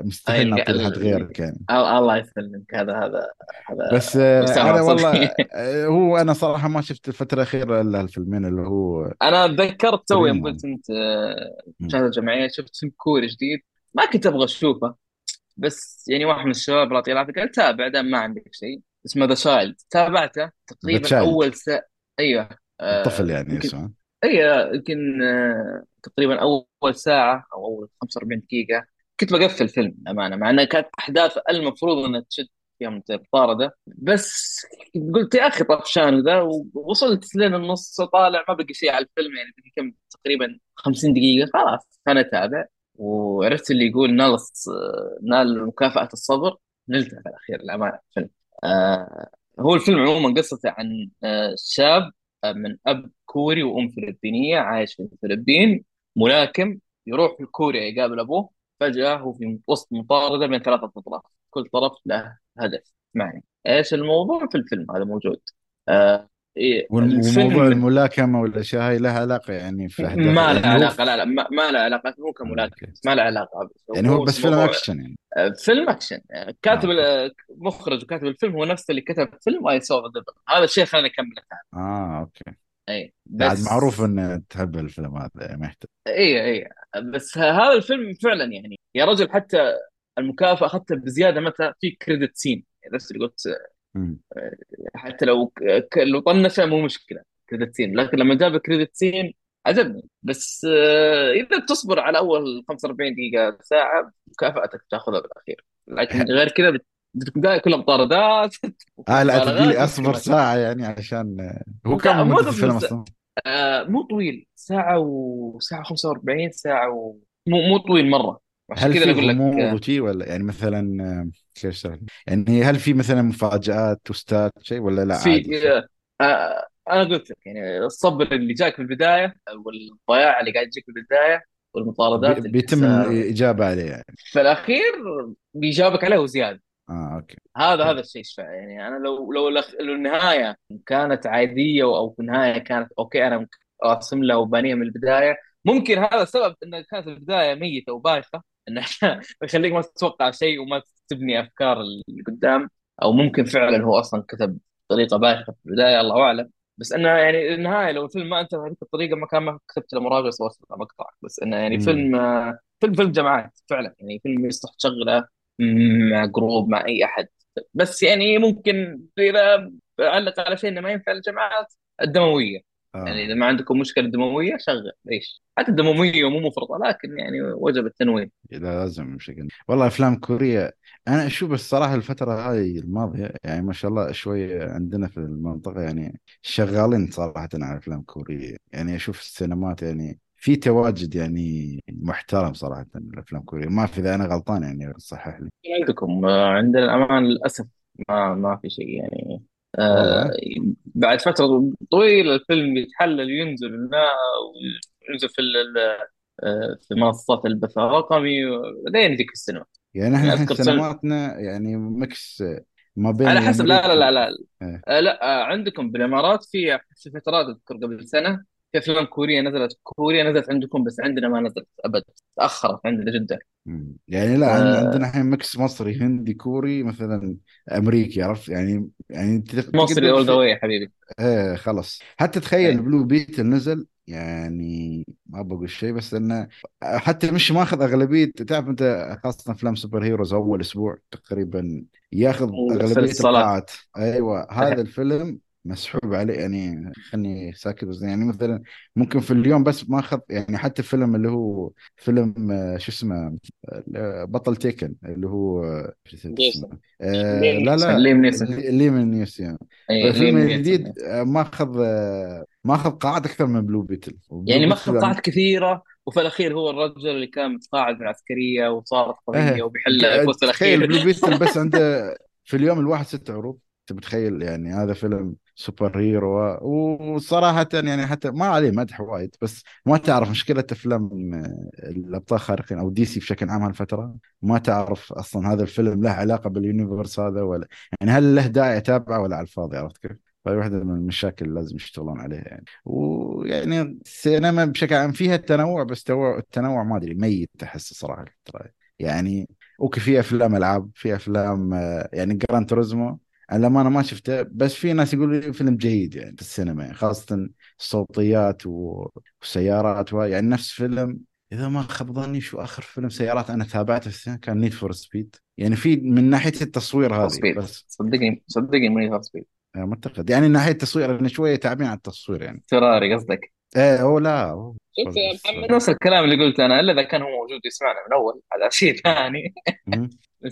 مستحيل نعطي لحد غيرك يعني. الله يسلمك. هذا هذا هذا بس أنا. والله هو أنا صراحة ما شفت الفترة الأخيرة إلا الفيلمين اللي هو أنا تذكرت توي يوم. قلت أنت. مشاهده جماعيه شفت فيلم كوري جديد. ما كنت أبغى أشوفه بس يعني واحد من الشباب الله يعطيه قال تابع دام ما عندك شيء. اسمه The Childe تابعته؟ تقريبا. أول ساعه أيوه. آه، الطفل يعني يمكن اسمه اي يمكن آه، تقريبا أول ساعة أو أول 45 دقيقة. كنت بقفل الفيلم امانه مع انها كانت أحداث المفروض إنها تشد فيها مطارده بس قلت يا أخي طفشان ذا؟ ووصلت لين النص طالع ما بقي شيء على الفيلم يعني بقي كم تقريبا 50 دقيقة. خلاص أنا أتابع. وعرفت اللي يقول نال نال مكافأة الصبر. نلتها في الأخير الامانه الفيلم. آه هو الفيلم عموما قصته عن آه شاب من أب كوري وأم فلبينية عايش في الفلبين. ملاكم يروح لكوريا يقابل أبوه. فجأة هو في وسط مطاردة بين ثلاثة أطراف. كل طرف له هدف. معني إيش الموضوع في الفيلم؟ هذا موجود. آه إيه وموضوع الملاكمة والأشياء هاي لها علاقة يعني في أحداث ما يعني له هو- علاقة لا لا ما, ما له علاقة هو آه، كملاكم أوكي. بس ما له علاقة. يعني هو بس فيلم موضوع- أكشن يعني. آه، فيلم أكشن. آه، كاتب آه. آه، مخرج وكاتب الفيلم هو نفس اللي كتب فيلم I Saw هذا الشيء خلاني أكمل آه أوكي. اي بعد بس معروف إن تحب الفيلم هذا يعني ما يحتاج. اي اي بس ه- هذا الفيلم فعلا يعني يا رجل حتى المكافأة اخذتها بزيادة متى في credit scene نفس اللي قلت مم. حتى لو لو طنشه مو مشكلة كريدت سين لكن لما جاب كريدت سين عجبني بس آه، إذا تصبر على أول 45 دقيقة ساعة مكافأتك تاخذها بالأخير لكن غير كذا بت- بتبدا كلها مطاردات آه لا تبي لي أصبر. ساعة يعني عشان آه، هو كم الفيلم ساعة. أصلا؟ آه، مو طويل ساعة وساعه 45 ساعة و... مو مو طويل مرة عشان هل كذا في أقول لك غموض آه، وشي ولا؟ يعني مثلا آه، كيف أشرح لك؟ يعني هل في مثلا مفاجآت توستات شيء ولا لا؟ عادي. في آه، آه، أنا قلت لك يعني الصبر اللي جاك في البداية والضياع اللي قاعد يجيك في البداية والمطاردات بي- بيتم الاجابه عليه يعني. في الأخير بيجابك عليه وزيادة. آه أوكي. هذا هذا الشيء يشفع يعني أنا لو لو لو النهاية كانت عادية أو في النهاية كانت أوكي أنا راسم لها وبانيها من البداية. ممكن هذا السبب ان كانت البداية ميتة وبايخة. انه يخليك ما تتوقع شيء وما تبني أفكار اللي قدام أو ممكن فعلا هو أصلا كتب بطريقة بايخه في البداية الله أعلم. بس إنه يعني النهاية لو الفيلم ما أنتهى بهذيك الطريقة ما كان ما كتبت له مراجعة وصلت له مقطع. بس إنه يعني. فيلم فيلم فيلم جماعات فعلا. يعني فيلم يصلح تشغله مع جروب مع أي أحد. بس يعني ممكن إذا اعلق على شيء إنه ما ينفع للجماعات الدموية. يعني إذا آه ما عندكم مشكلة دموية شغل. ليش حتى الدموية مو مفرطة لكن يعني وجب التنوين. لا لازم بشكل والله أفلام كوريا أنا أشوف الصراحة الفترة هاي الماضية يعني ما شاء الله شوي عندنا في المنطقة يعني شغالين صراحة على أفلام كورية. يعني أشوف السينمات يعني في تواجد يعني محترم صراحة الأفلام الكوريه ما في إذا أنا غلطان يعني صحح لي. عندكم آه، عندنا الأمان للأسف. ما ما في شيء يعني آه بعد فترة طويلة الفيلم يتحلل وينزل لنا وينزل في آه، في منصات البث الرقمي بعدين يجيك في السينما. يعني إحنا يعني الحين سينماتنا يعني mix ما بين على حسب لا لا لا لا. إيه. آه، لا آه، عندكم بالإمارات في فترات أذكر قبل سنة في أفلام كورية نزلت كوريا نزلت عندكم بس عندنا ما نزلت أبد تأخرت عندنا جدا. يعني لا آه، عندنا الحين mix مصري هندي كوري مثلا أمريكي عرفت؟ يعني يعني تق- مصري all the way يا حبيبي. إيه خلاص. حتى تخيل إيه. Blue Beetle نزل يعني ما بقول شيء بس إنه حتى مش ماخذ أغلبية تعرف أنت خاصة أفلام superheroes أول أسبوع تقريبا ياخذ أغلبية القاعات. أيوه هذا الفيلم مسحوب عليه يعني خلني ساكت بس يعني مثلا ممكن في اليوم بس ماخذ يعني حتى فيلم اللي هو فيلم آه، شو اسمه آه، بطل Taken اللي هو آه، آه، لا لا ليام أي الفيلم الجديد آه، ماخذ آه، ماخذ قاعات أكثر من Blue Beetle يعني Beetle ماخذ قاعات كثيرة وفي الأخير هو الرجل اللي كان متقاعد من العسكرية وصارت قضيه إيه. وبيحل في وسط تخيل الاخير Blue Beetle بس عنده في اليوم الواحد ست عروض أنت متخيل؟ يعني هذا فيلم superhero وصراحة يعني حتى ما عليه مدح وايد بس ما تعرف مشكلة أفلام آه، الأبطال الخارقين أو DC بشكل عام هالفترة ما تعرف أصلا هذا الفيلم له علاقة بال universe هذا ولا يعني هل له داعي أتابعه ولا على الفاضي عرفت كيف؟ فهي واحدة من المشاكل اللي لازم يشتغلون عليها يعني ويعني السينما بشكل عام فيها تنوع بس التنوع ما أدري ميت أحس صراحة يعني أوكي في أفلام ألعاب في أفلام آه، يعني Gran Turismo لما أنا ما شفته بس في ناس يقولوا لي فيلم جيد يعني في السينما يعني خاصة الصوتيات وسيارات يعني نفس فيلم. إذا ما خاب ظني شو آخر فيلم سيارات أنا تابعته في السينما كان Need for Speed يعني في من ناحية التصوير هذه بس. صدقني صدقني Need for Speed معتقد يعني من ناحية التصوير أنا شوية تعبين على التصوير يعني. فراري قصدك؟ إيه هو لا شوف نفس الكلام اللي قلته أنا إلا إذا كان هو موجود يسمعنا من أول هذا شيء ثاني.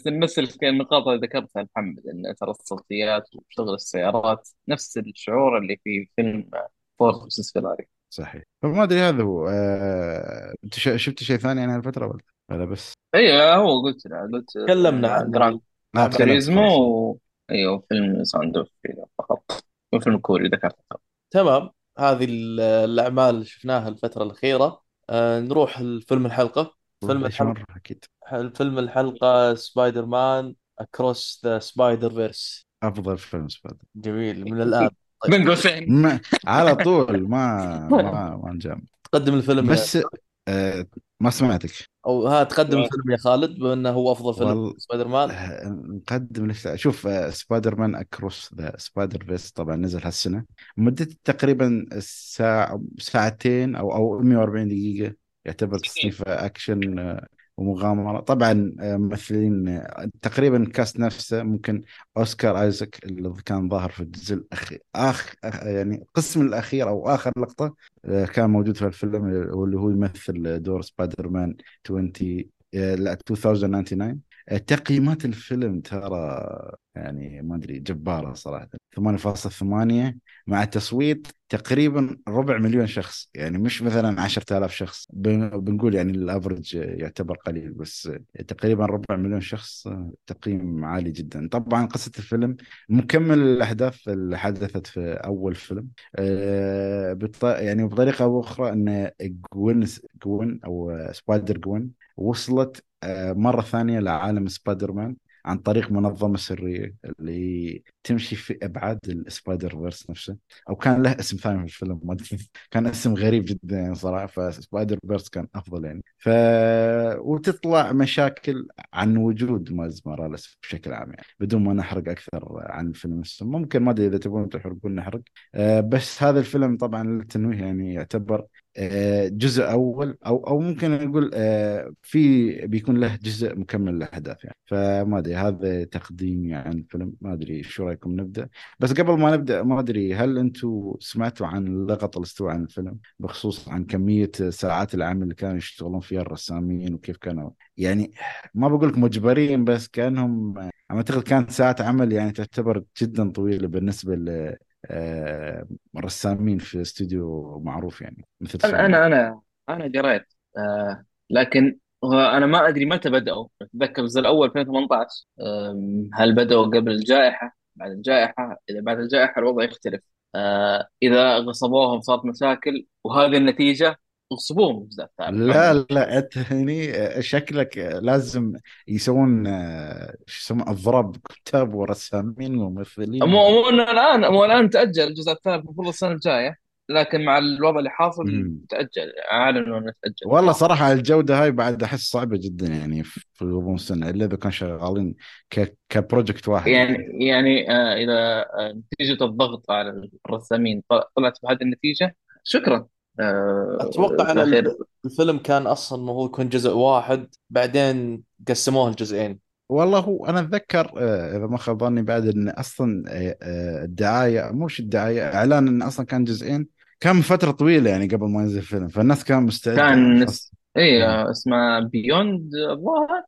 نفس النقاط اللي ذكرتها محمد إن ترى الصوتيات وشغل السيارات نفس الشعور اللي في فيلم Ford versus Ferrari. صحيح. فما أدري هذا هو. آه... أنت شفت شيء ثاني عن الفترة ولا؟ ولا بس؟ إي هو قلت قلت تكلمنا عن Gran آه Turismo و... أيوه فيلم Sound of فقط. وفيلم كوري ذكرته. تمام. هذه الأعمال اللي شفناها الفترة الأخيرة. آه نروح لفيلم الحلقة. فيلم الحلقة أكيد. فيلم الحلقة Spider-Man Across the Spider-Verse أفضل فيلم Spider جميل من الآن. طيب. بين قوسين على طول ما ما ما نجام تقدم الفيلم بس آه ما سمعتك. أو ها تقدم الفيلم يا خالد بما انه هو أفضل فيلم وال... سبايدر مان. آه، نقدم لك. شوف آه، Spider-Man Across the Spider-Verse طبعا نزل هالسنة. مدته تقريبا ساعه ساعتين أو أو 140 دقيقة. يعتبر تصنيف أكشن آه، ومغامرة. طبعا ممثلين تقريبا ال cast نفسه ممكن أوسكار ايزك اللي كان ظاهر في الجزء الاخير اخ يعني القسم الأخير أو آخر لقطة آه، كان موجود في الفيلم واللي هو يمثل دور سبايدر مان 20 آه، لا 2099 آه، تقييمات الفيلم ترى يعني ما أدري جبارة صراحة. 8.8 مع تصويت تقريبا ربع مليون شخص. يعني مش مثلا 10000 شخص. بنقول يعني ال average يعتبر قليل بس تقريبا ربع مليون شخص تقييم عالي جدا. طبعا قصة الفيلم مكمل الأحداث اللي حدثت في أول فيلم. آه، يعني بطريقة أو أخرى إن جوين جوين أو Spider Gwen وصلت آه، مرة ثانية لعالم سبايدر مان. عن طريق منظمة سرية اللي تمشي في أبعاد ال Spider-Verse نفسه. أو كان له اسم ثاني في الفيلم ما أدري. كان اسم غريب جدا يعني صراحة ف Spider-Verse كان أفضل يعني. ف وتطلع مشاكل عن وجود ماز موراليس بشكل عام يعني بدون ما نحرق أكثر عن الفيلم ممكن ما أدري إذا تبون تحرقون نحرق. أه بس هذا الفيلم طبعا للتنويه يعني يعتبر جزء أول أو أو ممكن نقول آه، في بيكون له جزء مكمل للاحداث يعني. فما أدري هذا تقديمي عن الفيلم ما أدري شو رأيكم نبدأ؟ بس قبل ما نبدأ ما أدري هل أنتم سمعتوا عن اللغط اللي استوى عن الفيلم؟ بخصوص عن كمية ساعات العمل اللي كانوا يشتغلون فيها الرسامين وكيف كانوا؟ يعني ما بقول لك مجبرين بس كأنهم أعتقد كانت ساعات عمل يعني تعتبر جدا طويلة بالنسبة رسامين في استوديو معروف يعني مثل أنا أنا أنا أنا قريت آه لكن أنا ما أدري متى بدأوا. أتذكر الجزء الأول 2018 هل بدأوا قبل الجائحة؟ بعد الجائحة؟ إذا بعد الجائحة الوضع يختلف. آه إذا غصبوهم صارت مشاكل وهذه النتيجة غصبوهم الجزء الثالث لا لا أنت هني شكلك لازم يسوون شو يسمون أضراب كتاب ورسامين وممثلين. مو مو الآن مو الآن تأجل الجزء الثالث المفروض السنة الجاية لكن مع الوضع اللي حاصل تأجل اعلنوا انه تأجل. والله صراحة الجودة هاي بعد أحس صعبة جدا يعني في غضون سنه إلا إذا كانوا شغالين ك كبروجكت واحد. يعني يعني آه إذا آه نتيجة الضغط على الرسامين طلعت بهذه النتيجة شكرا. أتوقع إن الفيلم كان أصلا المفروض يكون جزء واحد بعدين قسموه لجزئين والله هو أنا أتذكر آه، إذا ما خاب ظني بعد إن أصلا آه، الدعاية مش الدعاية إعلان انه أصلا كان جزئين. كان من فترة طويلة يعني قبل ما ينزل الفيلم فالناس كان مستعده كان اي اسمه بيوند الظاهر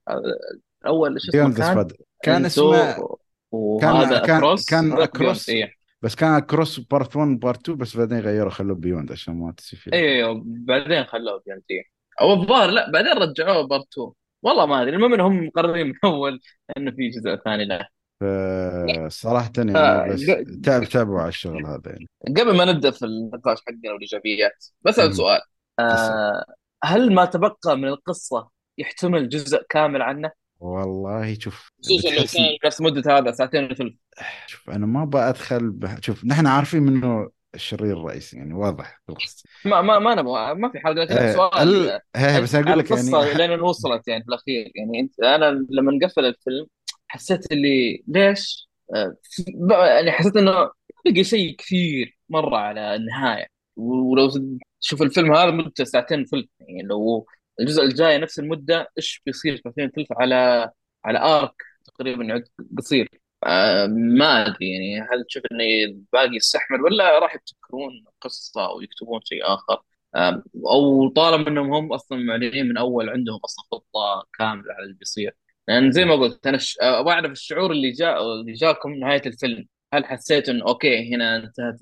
أول شو اسمه كان؟ كان اسمه وهذا كان Across كان Across إيه. بس كان Across part 1 part 2 بس بعدين غيروا خلوه Beyond عشان ما تصير فيه أيوه بعدين خلوه Beyond أو الظاهر لا بعدين رجعوه part 2 والله ما أدري المهم إنهم مقررين من أول إنه في جزء ثاني له. فصراحة آه، يعني بس ق- تعب تعبوا على الشغل هذا يعني. قبل ما نبدأ في النقاش حقنا والإيجابيات بسال. سؤال. آه هل ما تبقى من القصة يحتمل جزء كامل عنه؟ والله شوف خصوصا لو بتحس كان نفس مدة هذا ساعتين وثلث. شوف أنا ما بأدخل بح... شوف نحن عارفين منه الشرير الرئيسي يعني واضح في القصة ما ما ما نبغى ما في حرق لكن آه سؤال ال... هي بس أقول لك يعني. لين وصلت يعني في الأخير. يعني أنت أنا لما نقفل الفيلم حسيت اللي ليش آه، يعني حسيت إنه بقي شيء كثير مرة على النهاية. ولو تشوف الفيلم هذا مدته ساعتين ثلث يعني لو الجزء الجاي نفس المدة إيش بيصير؟ ساعتين ثلث على على ارك تقريبا يعد قصير آه، ما أدري يعني هل تشوف إنه باقي يستحمل ولا راح يبتكرون قصة أو يكتبون شيء آخر؟ أو طالما إنهم هم أصلا معلنين من أول عندهم أصلا خطة كاملة على اللي بيصير. لأن زي ما قلت أنا ش... أبغى أعرف الشعور اللي جاء اللي جاكم نهاية الفيلم. هل حسيت إنه okay هنا انتهت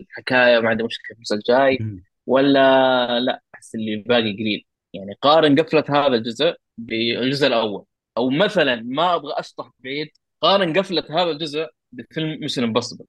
الحكاية ما عندي مشكلة في الجزء الجاي. ولا لا أحس اللي باقي قليل يعني قارن قفلة هذا الجزء بالجزء الأول. أو مثلا ما أبغى أشطح بعيد قارن قفلة هذا الجزء بفيلم Mission Impossible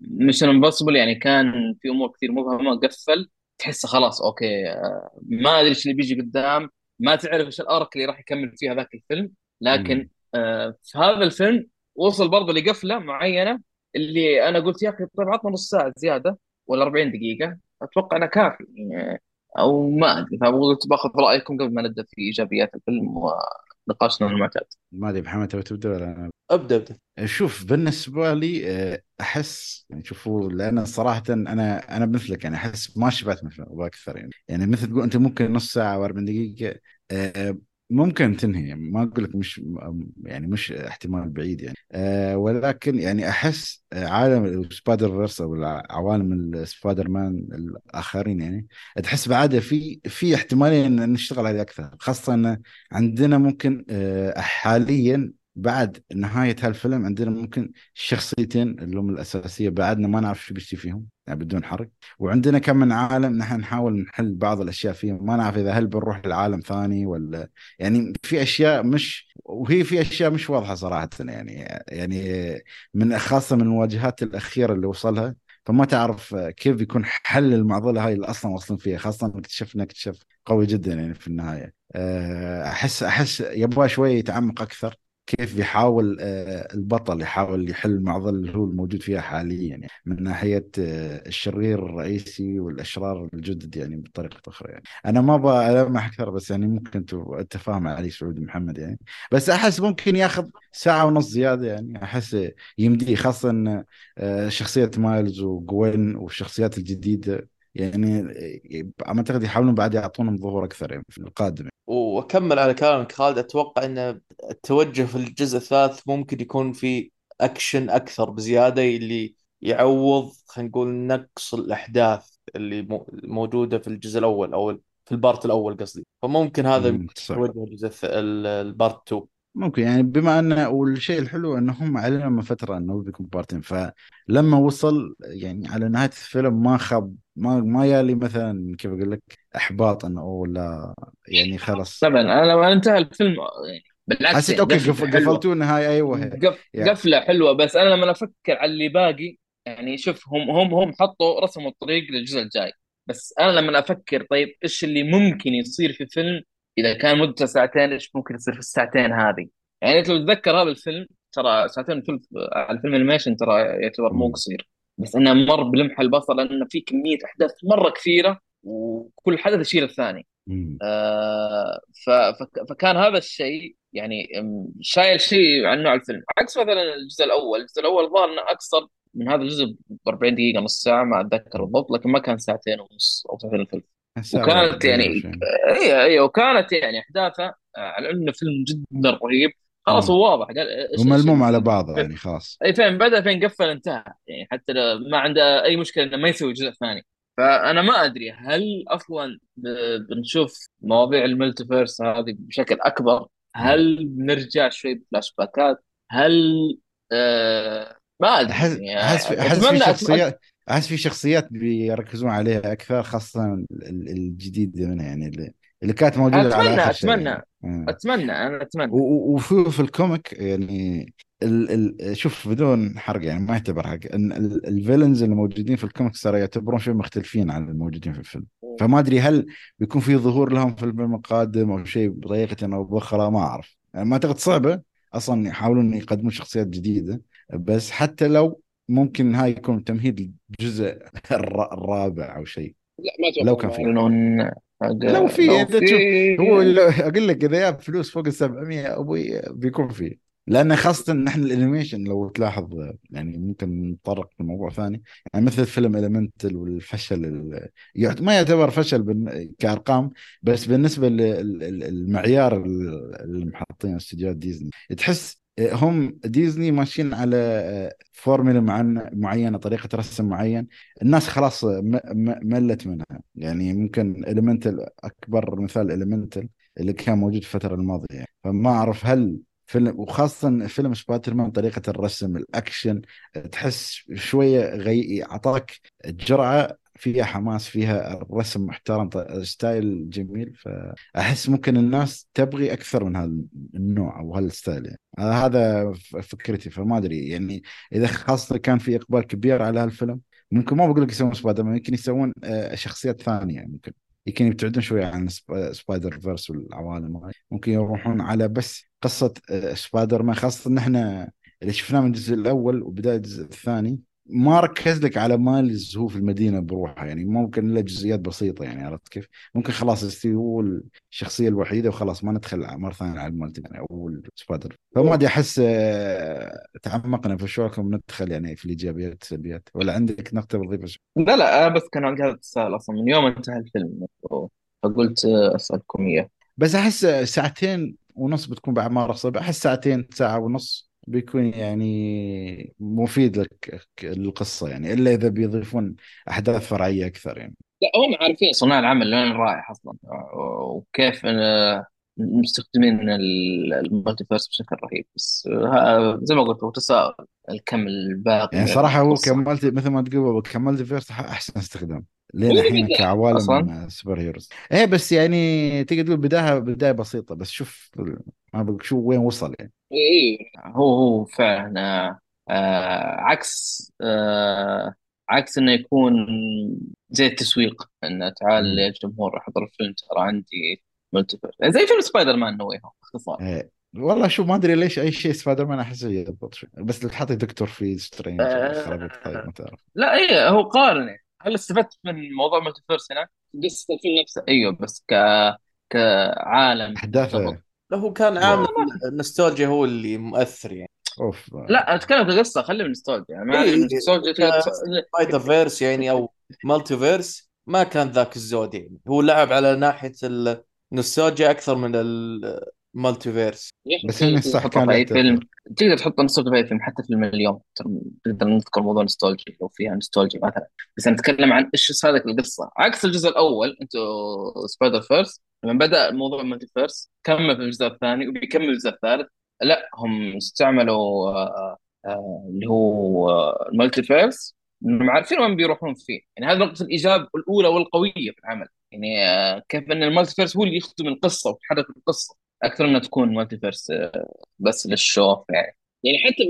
Mission Impossible يعني كان في أمور كثير مبهمه قفل تحسه خلاص okay آه، ما أدري إيش اللي بيجي قدام ما تعرف إيش ال arc اللي راح يكمل فيه هذاك الفيلم. لكن. آه، في هذا الفيلم وصل برضه لقفلة معينة اللي أنا قلت يا أخي طيب عطنا نص ساعة زيادة ولا 40 دقيقة أتوقع انه كافي يعني أو ما أدري فقلت باخذ رأيكم قبل ما نبدأ في إيجابيات الفيلم ونقاشنا المعتاد ما أدري محمد تبي تبدأ ولا أنا؟ أبدأ أبدأ. شوف بالنسبة لي آه، أحس يعني شوفوا لأن صراحة أنا أنا مثلك يعني أحس ما شبعت من الفيلم أكثر يعني. يعني مثل تقول أنت ممكن نص ساعة أو 40 دقيقة آه، ممكن تنهي ما أقول لك مش يعني مش احتمال بعيد يعني. آه، ولكن يعني آه، عالم Spider-Verse أو عوالم السبايدر مان الآخرين يعني تحس بعد في في احتمالية إن نشتغل عليه أكثر. خاصة أن عندنا ممكن آه، حاليا بعد نهاية هالفيلم عندنا ممكن الشخصيتين اللي هم الأساسية بعدنا ما نعرف شو بيصير فيهم يعني بدون حرق. وعندنا كم من عالم نحن نحاول نحل بعض الأشياء فيهم. ما نعرف إذا هل بنروح لعالم ثاني ولا يعني في أشياء مش وهي في أشياء مش واضحة صراحة يعني يعني من خاصة من الواجهات الأخيرة اللي وصلها. فما تعرف كيف بيكون حل المعضلة هاي اللي أصلا واصلين فيها. خاصة إن اكتشفنا اكتشاف قوي جدا يعني في النهاية. أه، أحس أحس يبغى شوي يتعمق أكثر. كيف بيحاول آه، البطل يحاول يحل المعضلة اللي هو الموجود فيها حاليا يعني من ناحية آه، الشرير الرئيسي والأشرار الجدد يعني بطريقة أخرى يعني. أنا ما أبغى ألمح أكثر بس يعني ممكن أنتوا أنت فاهم علي سعود محمد يعني. بس أحس ممكن ياخذ ساعة ونص زيادة يعني. أحس يمديه خاصة إن آه، شخصية مايلز وجوين والشخصيات الجديدة يعني أعتقد يحاولون بعد يعطونهم ظهور أكثر يعني في القادم. وأكمل على كلامك خالد أتوقع إن التوجه في الجزء الثالث ممكن يكون في أكشن أكثر بزيادة اللي يعوض خلينا نقول نقص الأحداث اللي مو- موجودة في الجزء الأول أو في ال part الأول قصدي. فممكن هذا. توجه الجزء ال part 2 ممكن يعني بما انه والشيء الحلو انه هم اعلنوا من فترة أنه بيكون part ين فلما وصل يعني على نهاية الفيلم ما خاب ما ما يالي مثلا كيف أقول لك احباط انه اوه لا يعني خلاص طبعا أنا لما انتهى الفيلم يعني بالعكس حسيت يعني okay. قفلتوا النهايه أيوه هي. قف... يعني. قفلة حلوة بس أنا لما أفكر على اللي باقي يعني شوف هم هم هم حطوا رسموا الطريق للجزء الجاي بس أنا لما أفكر طيب إيش اللي ممكن يصير في فيلم إذا كان مدته ساعتين إيش ممكن يصير في الساعتين هذه؟ يعني أنت لو تتذكر هذا الفيلم ترى ساعتين وثلث على الفيلم انيميشن ترى يعتبر مو. قصير. بس إنه مر بلمح البصر لأنه في كمية أحداث مرة كثيرة وكل حدث يشيل الثاني. آه، ف- فك- فكان هذا الشيء يعني شايل شيء عن نوع الفيلم. عكس مثلا الجزء الأول. الجزء الأول ظهر إنه اقصر من هذا الجزء ب 40 دقيقة نص ساعة ما أتذكر بالضبط لكن ما كان ساعتين ونص أو ساعتين ساعة وكانت يعني. اي اي وكانت يعني احداثه آه، على إنه فيلم جدا رهيب. خلاص. هو واضح قال إيش- وملموم على بعضه يعني خلاص. اي فين بدا فين قفل انتهى. يعني حتى لو ما عنده أي مشكلة إنه ما يسوي جزء ثاني. فأنا ما أدري هل أصلا بنشوف مواضيع ال multiverse هذه بشكل أكبر؟ هل بنرجع شوي بفلاش باكات؟ هل آه ما أدري احس يعني أحس في شخصيات احس في شخصيات بيركزون عليها أكثر خاصة ال- الجديده منها يعني اللي, اللي كانت موجودة على أتمنى شيء. أتمنى. يعني. أتمنى أنا أتمنى. وفي في ال comic يعني ال ال شوف بدون حرق يعني ما يعتبر حرق إن ال- ال villains اللي موجودين في الكوميكس ترى يعتبرون شوي مختلفين عن الموجودين في الفيلم. فما أدري هل بيكون في ظهور لهم في الفيلم القادم أو شيء بطريقة أو بأخرى ما أعرف. يعني ما أعتقد صعبة أصلا يحاولون يقدمون شخصيات جديدة بس حتى لو ممكن هاي يكون تمهيد الجزء الر- الرابع أو شيء. لا ما أتوقع لو كان في. لو في هو أقول لك إذا جاب فلوس فوق ال 700 أبوي بيكون فيه. لأن خاصة نحن ال animation لو تلاحظ يعني ممكن نتطرق لموضوع ثاني. يعني مثل فيلم Elemental والفشل ال- ما يعتبر فشل بال- كأرقام بس بالنسبة للمعيار اللي محطين استديوهات ديزني. تحس هم ديزني ماشيين على فورمولا معن- معينة طريقة رسم معين الناس خلاص ملت منها يعني ممكن Elemental أكبر مثال Elemental اللي كان موجود في الفترة الماضية يعني. فما أعرف هل فيلم وخاصة فيلم سبايدر مان طريقة الرسم الأكشن تحس شوية غي أعطاك جرعة فيها حماس فيها الرسم محترم style جميل. فأحس ممكن الناس تبغي أكثر من هذا النوع أو هال style يعني. هذا فكرتي. فما أدري يعني إذا خاصة كان في إقبال كبير على هالفيلم ممكن ما بقول لك يسوون سبايدر مان يمكن يسوون آه، شخصيات يعني ممكن. يمكن يبتعدون شوية عن سب- سبايدر فيرس والعوالم هاي. ممكن يروحون على بس قصة آه، سبايدر مان خاصة إن إحنا اللي شفناه من الجزء الأول وبداية الجزء الثاني. ما ركز لك على مايلز هو في المدينة بروحه يعني ممكن إلا جزئيات بسيطة يعني عرفت كيف؟ ممكن خلاص يصير هو الشخصية الوحيدة وخلاص ما ندخل مرة ثانية على المالتي يعني أو سبايدر فما أدري أحس آه، تعمقنا في شوكم ندخل يعني في الإيجابيات والسلبيات ولا عندك نقطة بتضيفها؟ لا لا بس كان عندي هذا السؤال أصلا من يوم انتهى الفيلم فقلت أسألكم إياه بس أحس ساعتين ونص بتكون باعمار صعبة أحس ساعتين ساعة ونص بيكون يعني مفيد لك القصة يعني إلا إذا بيضيفون أحداث فرعية أكثر يعني. لا هم عارفين صناع العمل وين رايح أصلا وكيف آه، مستخدمين ال- ال multiverse بشكل رهيب بس زي ما قلت هو تساؤل الكم الباقي يعني من صراحة هو. كملت مثل ما تقول ك multiverse أحسن استخدام هو لين الحين بدأ كعوالم أصلاً. super heroes إيه بس يعني تقدر تقول بداية بداية بسيطة بس شوف ما بقول شو وين وصل يعني إيه هو هو فعلا آه، آه، عكس آه، عكس إنه يكون زي التسويق إنه تعال. يا جمهور أحضر الفيلم ترى عندي multiverse. زي فيلم سبايدر مان نو هوم باختصار. إيه. والله شو ما أدري ليش أي شيء سبايدر مان أحسه يضبط. شوي بس لو تحط دكتور في سترينج. خربت طيب ما تعرف. لا إيه هو قارن هل استفدت من موضوع multiverse هنا؟ قصة الفيلم نفسه. إيوه بس ك كعالم. أحداثه. لا هو كان عامل النوستالجيا هو اللي مؤثر يعني. أوف. لا أتكلم كقصه خلي من النوستالجيا. يعني ما إيه، النوستالجيا سبايدر فيرس يعني أو multiverse ما كان ذاك الزود يعني. هو لعب على ناحية النوستالجيا أكثر من ال multiverse بس هنا الصح تحطه كان أي. فيلم. تقدر تحط نوستالجيا في أي فيلم حتى فيلم اليوم تقدر نذكر موضوع نوستالجيا لو فيها نوستالجيا مثلا. بس نتكلم عن إيش هذه القصة. عكس الجزء الأول أنتو سبايدر فيرس لما بدأ موضوع ال multiverse كمل في الجزء الثاني وبيكمل الجزء الثالث. لا هم استعملوا آه، آه، اللي هو آه، ال multiverse انهم عارفين وين بيروحون فيه. يعني هذه نقطة الإيجاب الأولى والقوية في العمل. يعني آه، كيف إن ال multiverse هو اللي يخدم القصة ويتحرك القصة أكثر إنها تكون multiverse آه، بس لل show يعني. يعني حتى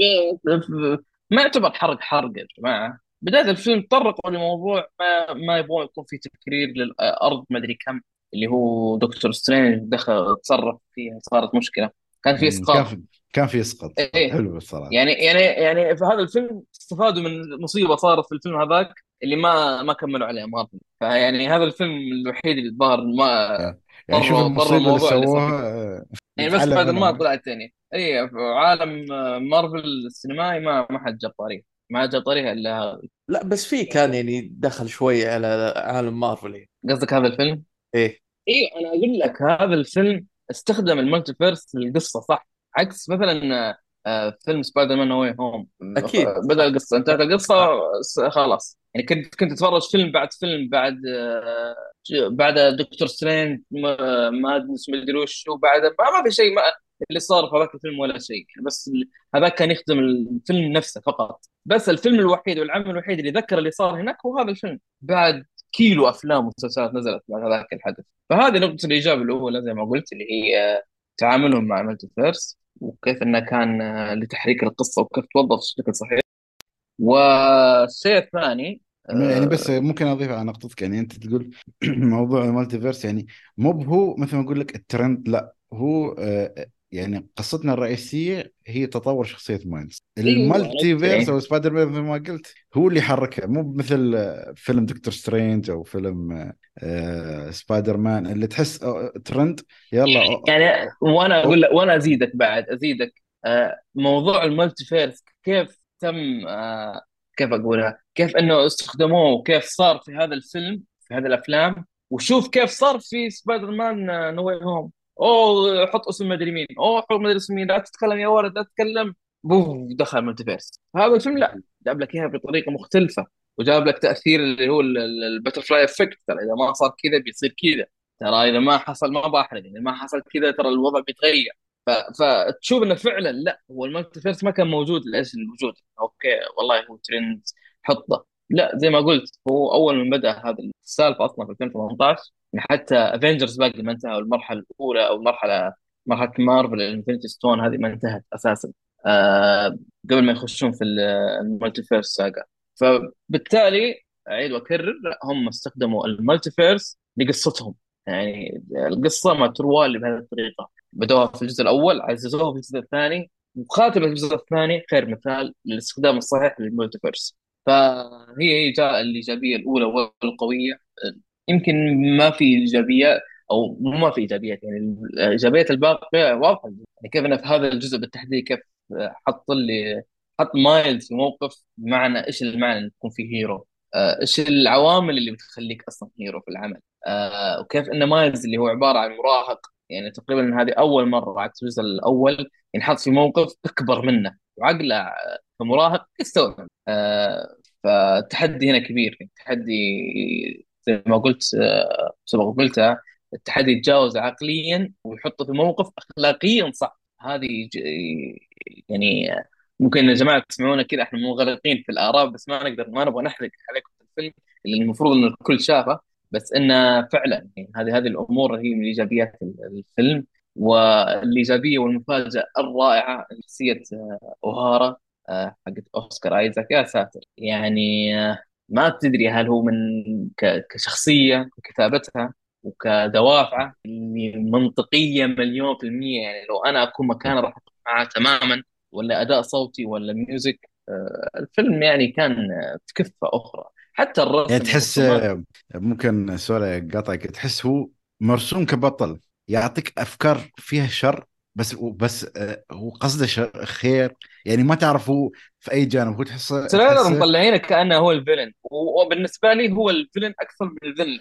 ما يعتبر حرق حرق يا جماعة. بداية الفيلم تطرقوا لموضوع ما ما يبغون يكون في تكرير للأرض ما أدري كم اللي هو دكتور سترينج دخل تصرف فيها صارت مشكلة. كان في كان إسقاط. في كان في إسقاط. إيه. حلو الصراحة. يعني يعني يعني في هذا الفيلم استفادوا من مصيبة صارت في الفيلم هذاك. اللي ما ما كملوا عليه مارفل فيعني هذا الفيلم الوحيد اللي الظاهر ما يعني شوف المصيبة اللي سووها آه، يعني بس نتعلم سبايدر مان منهم. طلع الثاني. اي عالم آه، مارفل السينمائي ما ما حد جاب طريقه ما جاب طريقه إلا هذا. لا بس في كان يعني دخل شوي على عالم مارفل. يعني قصدك هذا الفيلم؟ إيه. أيوه أنا أقول لك هذا الفيلم استخدم ال multiverse للقصة صح؟ عكس مثلا آه، فيلم سبايدر مان واي هوم. أكيد. بدأ القصة. انتهت القصة خلاص. يعني كنت كنت تتفرج فيلم بعد فيلم بعد آه، بعد دكتور سترينج ما- مادنس مدري وش وبعد ما, ما في شيء ما اللي صار في هذاك الفيلم ولا شيء. بس هذاك كان يخدم الفيلم نفسه فقط. بس الفيلم الوحيد والعمل الوحيد اللي ذكر اللي صار هناك هو هذا الفيلم. بعد كيلو أفلام ومسلسلات نزلت بعد هذاك الحدث. فهذه نقطة الإيجاب الأولى زي ما قلت اللي هي تعاملهم مع multiverse وكيف إنه كان آه، لتحريك القصة وكيف توظف بشكل صحيح. والشيء الثاني يعني بس آه، ممكن أضيف على نقطتك. يعني أنت تقول موضوع ال multiverse يعني مو بهو مثل ما أقول لك الترند لا هو آه، يعني قصتنا الرئيسية هي تطور شخصية مايلز. أيوه ال multiverse أو okay سبايدر مان مثل ما قلت هو اللي حركها. مو مثل آه، فيلم دكتور سترينج أو فيلم آه، آه، سبايدر مان اللي تحس ترند. يلا يعني وأنا أقول وأنا أزيدك بعد أزيدك. آه، موضوع ال multiverse كيف تم آه، كيف أقولها؟ كيف إنه استخدموه وكيف صار في هذا الفيلم في هذه الأفلام وشوف كيف صار في سبايدر مان No Way Home أوه حط اسم مدري مين. أوه حط مدري اسم مين. لا تتكلم يا ولد لا تتكلم. بوف دخل multiverse هذا الفيلم لا جاب لك اياها بطريقة مختلفة وجاب لك تأثير اللي هو ال butterfly effect. ترى إذا ما صار كذا بيصير كذا. ترى إذا ما حصل ما بحرق إذا ما حصل كذا ترى الوضع بيتغير. فتشوف إنه فعلا لا هو ال multiverse ما كان موجود. لاجل الوجود okay والله هو ترند حطه. لا زي ما قلت هو أول ما بدأ هذا السالفة أصلا في 2018 يعني حتى Avengers باقي ما انتهى المرحله الأولى أو المرحله مرحلة مارفل ال Infinity Stone هذه ما انتهت أساسا. آه قبل ما يخشون في ال Multiverse Saga فبالتالي أعيد وأكرر هم استخدموا ال multiverse لقصتهم. يعني القصة ما تروى بهذه الطريقة. بدوها في الجزء الأول عززوها في الجزء الثاني. وخاتمه الجزء الثاني خير مثال للاستخدام الصحيح لل multiverse فهي هي جاء الإيجابية الأولى والقوية. يمكن ما في ايجابيات أو مو ما في إيجابيات يعني ايجابيات الباقية واضحة. يعني كيف إنه في هذا الجزء بالتحديد كيف حط لي حط مايلز في موقف بمعنى إيش المعنى ان تكون في hero آه، إيش العوامل اللي بتخليك أصلا hero في العمل؟ آه، وكيف إن مايلز اللي هو عبارة عن مراهق يعني تقريبا هذه أول مرة عكس الجزء الأول ينحط في موقف أكبر منه وعقله كمراهق يستوعب. آه، فالتحدي هنا كبير التحدي زي ما قلت آه، سبق قلتها التحدي يتجاوز عقليا ويحطه في موقف اخلاقيا صح هذه يعني ممكن يا جماعة تسمعونا كذا إحنا منغلقين في الآراء بس ما نقدر ما نبغى نحرق عليكم في الفيلم اللي المفروض إن الكل شافه بس انه فعلا يعني هذه هذه الأمور هي من إيجابيات الفيلم. والإيجابية والمفاجأة الرائعة آه، أوهارا آه، حقت أوسكار آيزاك. يا ساتر يعني آه، ما تدري هل هو من ك- كشخصية ككتابتها وكدوافعه اللي منطقية مليون في المية. يعني لو أنا أكون مكانه راح اتفق معاه تماما ولا أداء صوتي ولا music آه، الفيلم يعني كان في كفه أخرى. حتى يعني الرسم تحس والرسومات. آه، ممكن sorry قاطعك تحس هو مرسوم كبطل يعطيك أفكار فيها شر. بس بس آه، هو قصده خير. يعني ما تعرف هو في أي جانب. هو تحسه تريلر مطلعينه كأنه هو ال villain. وبالنسبه لي هو ال villain أكثر من ال villain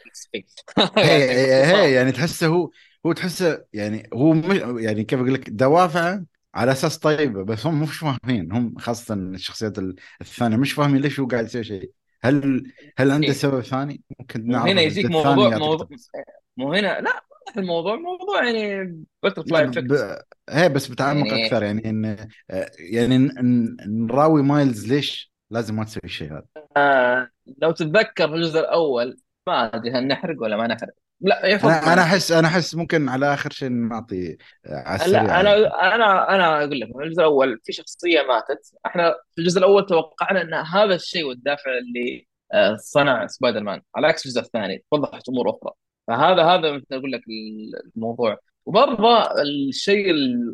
هي يعني يعني تحسه هو هو تحسه يعني هو مش يعني كيف أقول لك دوافعه على أساس طيبة بس هم مش فاهمين. هم خاصة الشخصيات الثانية مش فاهمين ليش هو قاعد يسوي شيء. هل هل عنده إيه. سبب ثاني؟ ممكن نعرف الجزء يجيك موضوع موضوع مو هنا لا. الموضوع موضوع يعني بتر لا فلاي ب... هي بس بتعمق يعني أكثر يعني إن آه، يعني ن... ن- نراوي مايلز ليش لازم ما تسوي الشيء هذا؟ آه لو تتذكر في الجزء الأول ما أدري هل نحرق ولا ما نحرق. لا أنا أنا أحس أنا أحس ممكن على آخر شيء نعطي آه، على السريع لا أنا يعني. أنا أنا أقول لك الجزء الأول في شخصية ماتت. إحنا في الجزء الأول توقعنا إن هذا الشيء والدافع اللي آه، صنع سبايدر مان على عكس الجزء الثاني وضحت أمور أخرى. فهذا هذا مثل أقول لك الموضوع. وبرضه الشيء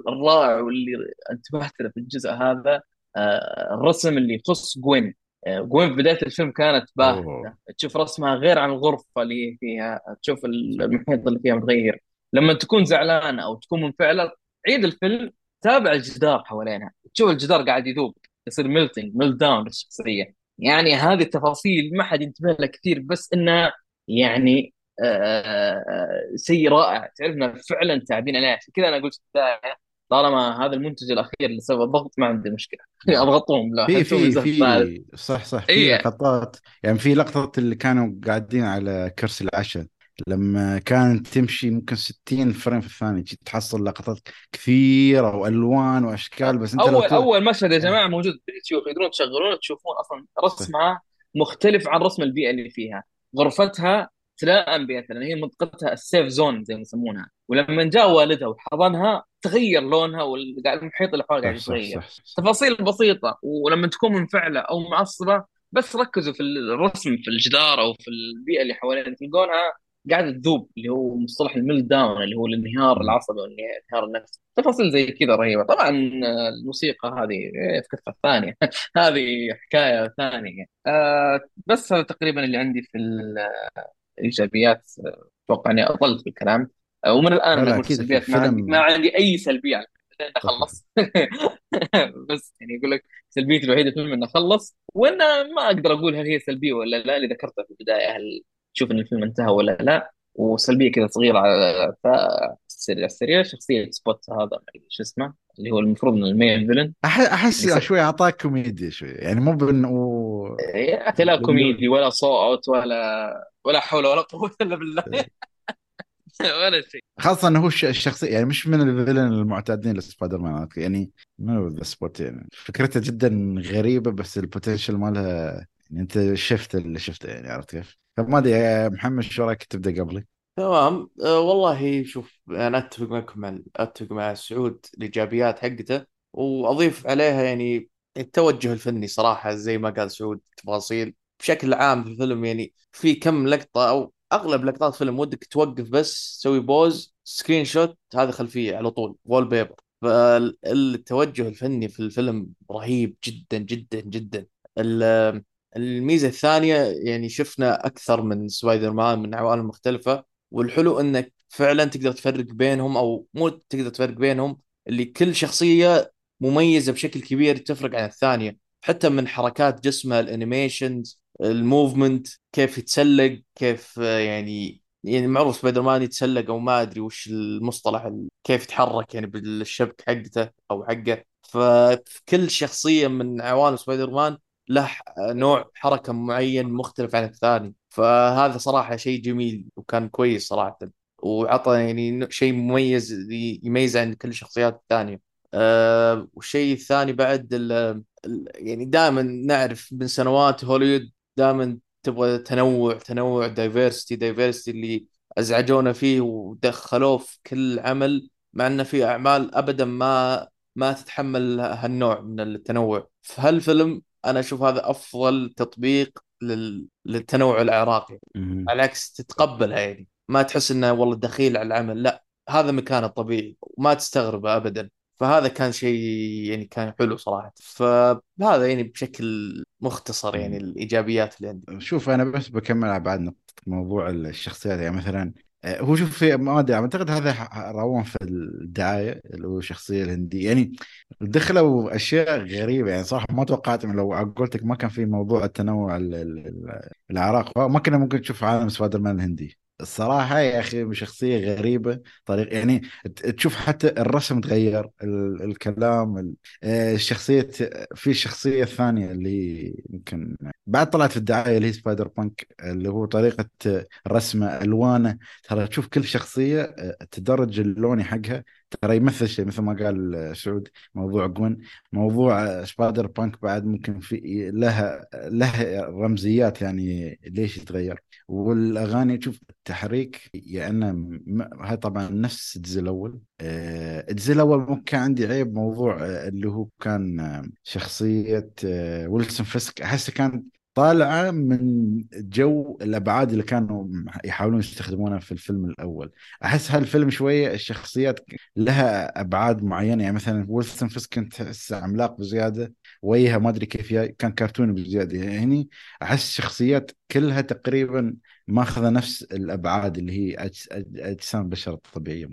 الرائع واللي انتبهت له في الجزء هذا آه، الرسم اللي يخص جوين. آه، جوين في بداية الفيلم كانت باهتة. تشوف رسمها غير عن الغرفة اللي فيها تشوف المحيط اللي فيها متغير. لما تكون زعلانة أو تكون منفعلة عند الفيلم تابع الجدار حوالينها. تشوف الجدار قاعد يذوب يصير melting melt down للشخصيه يعني هذه التفاصيل ما حد ينتبه لها كثير بس انها يعني شيء رائع. تعرف انه فعلا تعبين عليه. عشان كذا أنا قلت طالما هذا المنتج الأخير اللي سوى الضغط ما عندي مشكلة. أضغطهم لو في في في صح صح. في اي لقطات يعني في لقطة اللي كانوا قاعدين على كرسي العشاء. لما كانت تمشي ممكن 60 frame في الثانية جيت تحصل لقطات كثيرة وألوان وأشكال بس أنت لو أول ت... أول مشهد يا جماعة موجود في اليوتيوب تقدرون تشغلونه تشوفون أصلا رسمها مختلف عن رسم البيئة اللي فيها. غرفتها ابتليق بها لأن هي منطقتها ال safe zone زي ما يسمونها. ولما جاء والدها وحضنها تغير لونها والمحيط اللي حولها قاعد يتغير. تفاصيل بسيطة ولما تكون منفعلة أو معصبة بس ركزوا في الرسم في الجدار أو في البيئة اللي حوالينا تلقونها قاعدة تذوب اللي هو مصطلح الميل داون اللي هو الانهيار. العصبي والانهيار النفسي. تفاصيل زي كذا رهيبة. طبعا الموسيقى هذه في كفه ثانية هذه حكاية ثانية. آه بس هذا تقريبا اللي عندي في الايجابيات أتوقع اني اطلت بالكلام آه ومن الان لا أنا أقول سلبيات ما عندي ما عندي اي سلبيه لين صح اخلص بس يعني يقول لك سلبيتي الوحيده في الفيلم انه خلص وأنا ما أقدر أقول هل هي سلبيه ولا لا اللي ذكرتها في البدايه هل تشوف ان الفيلم انتهى ولا لا وسلبيه كذا صغيره على السريع السريع شخصيه سبوت هذا شو اسمه اللي هو المفروض إنه ال main villain. أحس شوي أعطاك كوميديا شوي. يعني مو بانه يا أخي لا كوميدي ولا صوت ولا ولا حول ولا قوة إلا بالله. ولا شيء. خاصة إنه هو الش- الشخصية يعني مش من ال villain المعتادين لسبايدر مان يعني منو ذا سبوت؟ يعني فكرتها جدا غريبة بس ال potential مالها يعني أنت شفت اللي شفته يعني عرفت كيف؟ فما أدري يا محمد شو رأيك تبدأ قبلي؟ تمام. أه والله شوف أنا أتفق معكم مع أتفق مع سعود الإيجابيات حقته وأضيف عليها يعني التوجه الفني صراحة زي ما قال سعود تفاصيل بشكل عام في الفيلم. يعني في كم لقطة أو أغلب لقطات فيلم ودك توقف بس تسوي pause screenshot هذا خلفية على طول wallpaper فالتوجه الفني في الفيلم رهيب جدا جدا جدا. ال- الميزة الثانية يعني شفنا أكثر من سبايدر مان من عوالم مختلفة. والحلو إنك فعلا تقدر تفرق بينهم أو مو تقدر تفرق بينهم اللي كل شخصية مميزة بشكل كبير تفرق عن الثانية. حتى من حركات جسمه ال animations ال movement كيف يتسلق كيف يعني يعني معروف سبايدر مان يتسلق أو ما أدري وش المصطلح ال- كيف يتحرك يعني بالشبك حقته أو حقه. فكل شخصية من عوالم سبايدر مان له نوع حركة معين مختلف عن الثاني. فهذا صراحة شيء جميل وكان كويس صراحة. وعطى يعني شيء مميز يميز عن كل الشخصيات الثانية. أه والشيء الثاني بعد ال ال- يعني دائما نعرف من سنوات هوليوود دائما تبغى تنوع تنوع diversity diversity اللي أزعجونا فيه ودخلوه في كل عمل مع إنه في أعمال ابدا ما ما تتحمل هالنوع من التنوع. في هالفيلم أنا أشوف هذا أفضل تطبيق لل... للتنوع العراقي. على العكس تتقبلها يعني. ما تحس إنه والله دخيل على العمل. لا هذا مكانه الطبيعي وما تستغربه ابدا. فهذا كان شيء يعني كان حلو صراحة. فهذا يعني بشكل مختصر يعني الإيجابيات اللي عندي. شوف أنا بس بكمل على بعد نقطة موضوع الشخصيات. يعني مثلا هو شوف في ما أدري أعتقد هذا روان في الدعاية اللي هو الشخصية الهندية. يعني دخلوا أشياء غريبة. يعني صراحة ما توقعت لو قلت ما كان في موضوع التنوع ال- ال- ال- الأعراق ما كنا ممكن نشوف عالم سبايدر مان الهندي. الصراحة يا أخي شخصية غريبة طريقة يعني تشوف حتى الرسم تغير ال- الكلام ال- آه، الشخصية في الشخصية الثانية اللي يمكن بعد طلعت في الدعاية اللي هي سبايدر بانك اللي هو طريقة رسمه ألوانه ترى تشوف كل شخصية آه، التدرج اللوني حقها ترى يمثل شيء مثل ما قال سعود موضوع قوين موضوع سبايدر بانك بعد ممكن في لها لها رمزيات يعني ليش يتغير. والأغاني تشوف التحريك م- هاي طبعا نفس الجزء الأول. آه، الجزء الأول ممكن كان عندي عيب موضوع آه، اللي هو كان آه، شخصية ويلسون فيسك. أحس كان طالعة من جو الأبعاد اللي كانوا يحاولون يستخدمونها في الفيلم الأول. أحس هالفيلم شوية الشخصيات لها أبعاد معينة. يعني مثلا ويلسون فيسك كنت تحسه عملاق بزيادة وجهه ما أدري كيف كان كرتوني بزيادة. يعني هني أحس الشخصيات كلها تقريبا ماخذة نفس الأبعاد اللي هي أجسام البشر الطبيعيه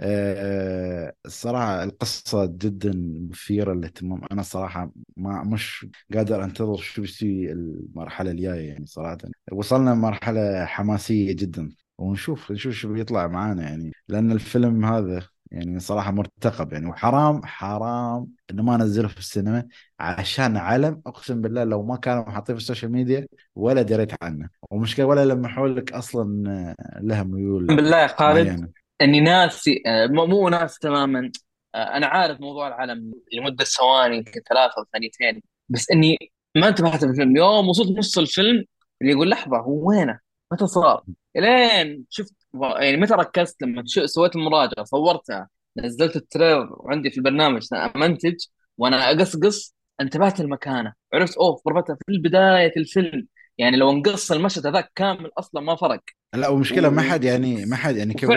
الصراحة القصة جدا مثيرة للاهتمام. أنا صراحة ما مش قادر أنتظر شو بيصير المرحلة الجاية يعني صراحة. وصلنا لمرحلة حماسية جدا. ونشوف نشوف شو بيطلع معانا يعني. لأن الفيلم هذا يعني صراحة مرتقب يعني. وحرام حرام إنه ما نزله في السينما عشان علم. أقسم بالله لو ما كانوا حاطين في ال social media ولا دريت عنه. ومشكلة ولا لمحوا لك أصلا آه، لها ميول بالله يا خالد. معينة. إني ناسي آه، مو مو ناس تماما. آه، أنا عارف موضوع العلم لمدة ثواني يمكن ثلاثة أو ثانيتين. بس إني ما انتبهت في الفيلم يوم وصلت نص الفيلم اللي يقول لحظة هو وينه؟ متى صار؟ إلين شفت يعني متى ركزت؟ لما سويت المراجعة صورتها نزلت ال trailer وعندي في البرنامج أمنتج وأنا أقصقص انتبهت لمكانه عرفت أوه ضربتها في بدايه الفيلم. يعني لو انقص المشهد هذاك كامل أصلا ما فرق. لا ومشكلة ما حد يعني ما حد يعني كيف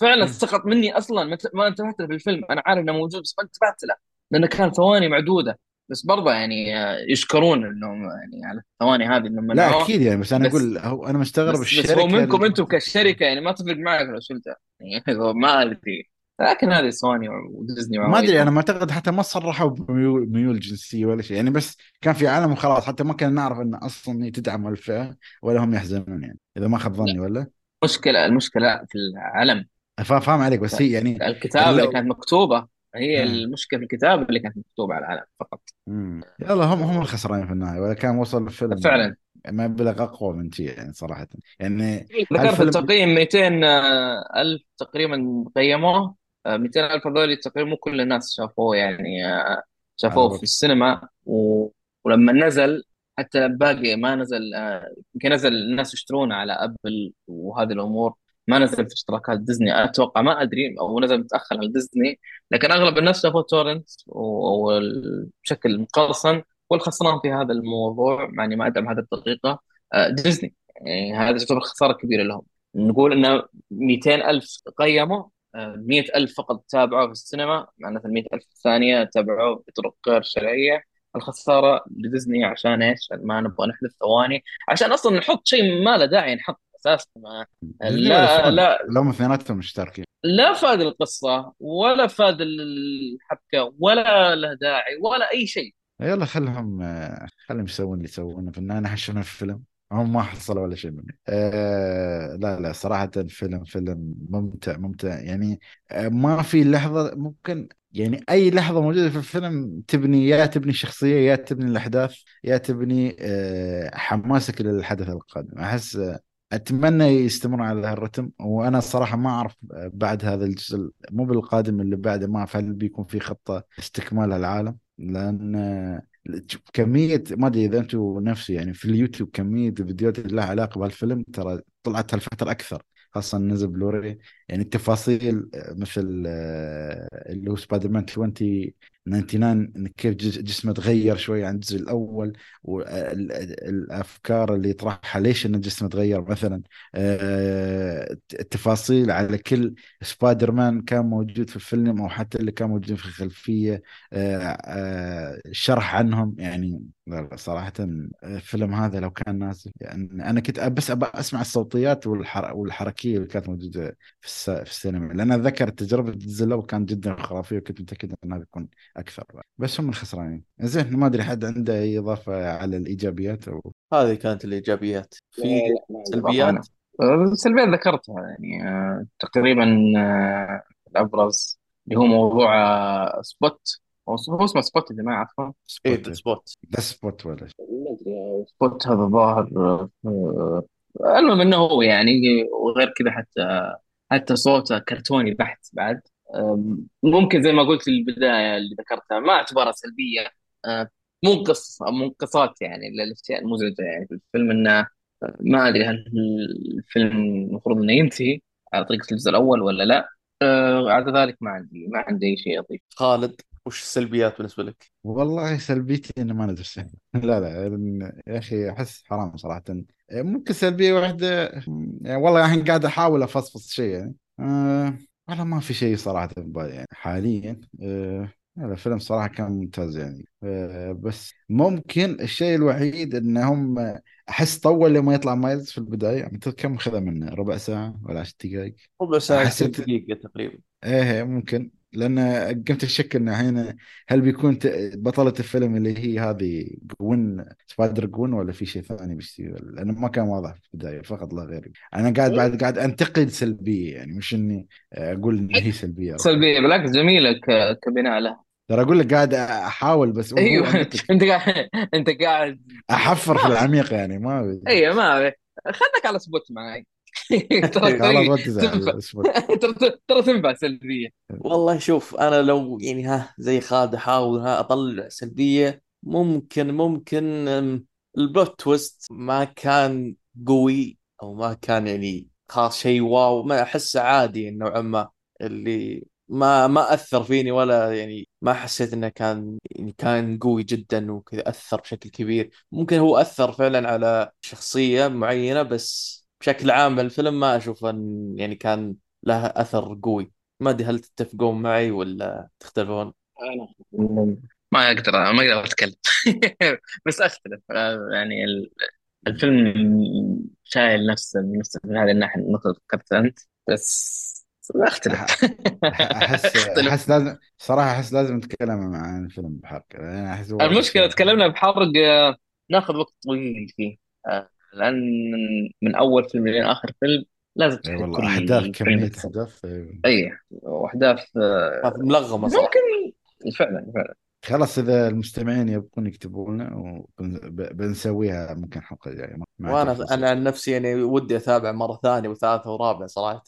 فعلا مم. سقط مني أصلا ما ما انتبهت له في الفيلم. أنا عارف إنه موجود بس ما انتبهت له لأنه كان ثواني معدودة. بس برضه يعني آه، يشكرون إنهم يعني على الثواني هذه إنهم لا أكيد يعني بس أنا بس أقول هو أنا مستغرب بس بس الشركة هو منكم أنتم كشركة يعني ما تفرق معك لو شلتها يعني ما أدري. لكن هذه سوني وديزني ما أدري. أنا ما أعتقد حتى ما صرحوا بميول ميول جنسية ولا شيء. يعني بس كان في عالم وخلاص حتى ما كنا نعرف إن أصلا هي تدعم الفئة ولا هم يحزنون يعني إذا ما خاب ظني ولا؟ المشكلة المشكلة في العلم. فا- فاهم عليك بس هي يعني الكتابة يعني اللي كانت مكتوبة هي آه. المشكلة في الكتابة اللي كانت مكتوبة على العلم فقط. مم. يلا هم هم الخسرانين في النهاية ولا كان وصل الفيلم فعلا. ما يبلغ أقوى من شيء يعني صراحة. يعني ذكرت التقييم 200 ألف تقريبا قيموه. آه، 200 ألف هذول تقريبا مو كل الناس شافوه يعني آه، شافوه في السينما. و... ولما نزل حتى باقي ما نزل آه، يمكن نزل الناس يشترونه على أبل وهذه الأمور. ما نزل في اشتراكات ديزني. أتوقع ما أدري أو نزل متأخر على ديزني. لكن أغلب الناس شافوه تورنت وبشكل مقرصن والخسران في هذا الموضوع. مع إني ما أدعم هذه الطريقة. آه، ديزني. يعني هذا تعتبر خسارة كبيرة لهم. نقول إنه 200 ألف قيموا 100 ألف فقط تابعوه في السينما معناته ال 100 ألف الثانية تابعوه بطرق غير شرعية. الخسارة لديزني عشان إيش؟ ما نبغى نحذف ثواني. عشان أصلا نحط شيء ما له داعي نحط أساسا ما. لا؟ لا لهم اثنيناتهم مشتركين. لا فاد القصة ولا فاد الحبكة ولا له داعي ولا أي شيء. يلا خلهم خلهم يسوون اللي يسوونه. في النهاية نحشنا في الفيلم هم ما حصلوا ولا شيء منه. آه لا لا صراحة فيلم فيلم ممتع ممتع. يعني آه ما في لحظة ممكن يعني أي لحظة موجودة في الفيلم تبني يا تبني الشخصية يا تبني الأحداث يا تبني آه حماسك للحدث القادم. أحس آه أتمنى يستمر على هالرتم وأنا الصراحه ما أعرف بعد هذا الجزء مو بالقادم اللي بعده ما اعرف هل بيكون في خطة استكمال العالم؟ لأن كمية ما أدري إذا أنتم نفسي يعني في اليوتيوب كمية الفيديوهات اللي لها علاقة بهالفيلم ترى طلعت هالفترة أكثر خاصة نزل بلوري يعني التفاصيل مثل اللي هو سبايدر مان 20 99 إن كيف جسمه تغير شوي عن الجزء الأول والافكار اللي يطرحها ليش إن جسمه تغير مثلا؟ التفاصيل على كل سبايدر مان كان موجود في الفيلم أو حتى اللي كان موجود في الخلفية شرح عنهم. يعني صراحة الفيلم هذا لو كان نازل يعني أنا كنت بس أبى أسمع الصوتيات والحر... والحركية اللي كانت موجودة في, الس... في السينما لأن أتذكر تجربة الجزء الأول كانت جدا خرافية وكنت متأكد أنها بيكون أكثر. بس هم الخسرانين. زين ما أدري حد عنده أي إضافة على الإيجابيات أو هذه كانت الإيجابيات. في سلبيات؟ السلبيات ذكرتها يعني آه، تقريبا آه، الأبرز اللي هو موضوع آه، سبوت. هو اسمه سبوت يا جماعة عفوا. إيه سبوت سبوت. The Spot ولا شيء. ما أدري سبوت هذا ظاهر المهم إنه هو يعني وغير كذا حتى حتى صوته كرتوني بحت بعد. ممكن زي ما قلت في البداية اللي ذكرتها ما اعتبرها سلبية آه، منقص منقصات يعني للاشياء المزعجة يعني في الفيلم إنه ما أدري هل الفيلم المفروض إنه ينتهي على طريقة الجزء الأول ولا لا. آه، بعد ذلك ما عندي ما عندي أي شيء أضيف. خالد وش السلبيات بالنسبة لك؟ والله سلبيتي انه ما ندرس لا لا يا أخي أحس حرام صراحة. ممكن سلبية واحدة يعني والله الحين قاعد أحاول أفصفص شيء يعني. أه والله ما في شيء صراحة في بالي يعني حاليا لا الفيلم صراحة كان ممتاز يعني. أه بس ممكن الشيء الوحيد إنهم أحس طول لما يطلع مايلز في البداية. يعني كم خذ منه؟ ربع ساعة ولا 10 دقائق ربع ساعة حسيت- 20 دقيقة تقريبا. إيه ممكن. لأن قمت أشك إنه الحين هل بيكون بطلة الفيلم اللي هي هذه جوين سبايدر جوين ولا في شيء ثاني بيصير؟ لأنه ما كان واضح في البداية فقط لا غير أنا قاعد بعد قاعد أنتقد سلبية يعني مش إني أقول ان هي سلبية سلبية بالعكس جميلة كبناء لها. ترى أقول لك قاعد أحاول بس أيوه. أنت قاعد أنت قاعد أحفر في العميق يعني ما أيوه ما. خلك على سبوت معي. ترى ما ترى تنفع. ترى تنفع سلبيه والله شوف أنا لو يعني ها زي خالد أحاول ها أطلع سلبية ممكن ممكن البلوت تويست ما كان قوي أو ما كان يعني خلاص شيء واو ما أحسه عادي نوعا ما. اللي ما ما أثر فيني ولا يعني ما حسيت إنه كان يعني كان قوي جدا وكذا أثر بشكل كبير. ممكن هو أثر فعلا على شخصية معينة بس بشكل عام الفيلم ما أشوف أن يعني كان له أثر قوي. ما أدري هل تتفقون معي ولا تختلفون؟ أنا ما أقدر ما أقدر أتكلم. بس أختلف. آه، يعني ال- الفيلم شايل نفسه من نفسه من هذه الناحية النقطه اللي ذكرتها أنت. بس أختلف. احس أحس لازم صراحة أحس لازم نتكلم عن الفيلم أنا أحس هو المشكلة تكلمنا بحرق آه، ناخذ وقت طويل فيه. لأن من أول فيلم لين آخر فيلم لازم اي تحط والله كل أحداث بس. أحداث. اي وأحداث آه، ملغمه صراحة ممكن فعلا فعلا خلاص إذا المستمعين يبقون يكتبوا لنا وبنسويها ممكن حلقه جاية مع وأنا. أنا عن نفسي يعني ودي أتابع مرة ثانية وثالثة ورابعة صراحة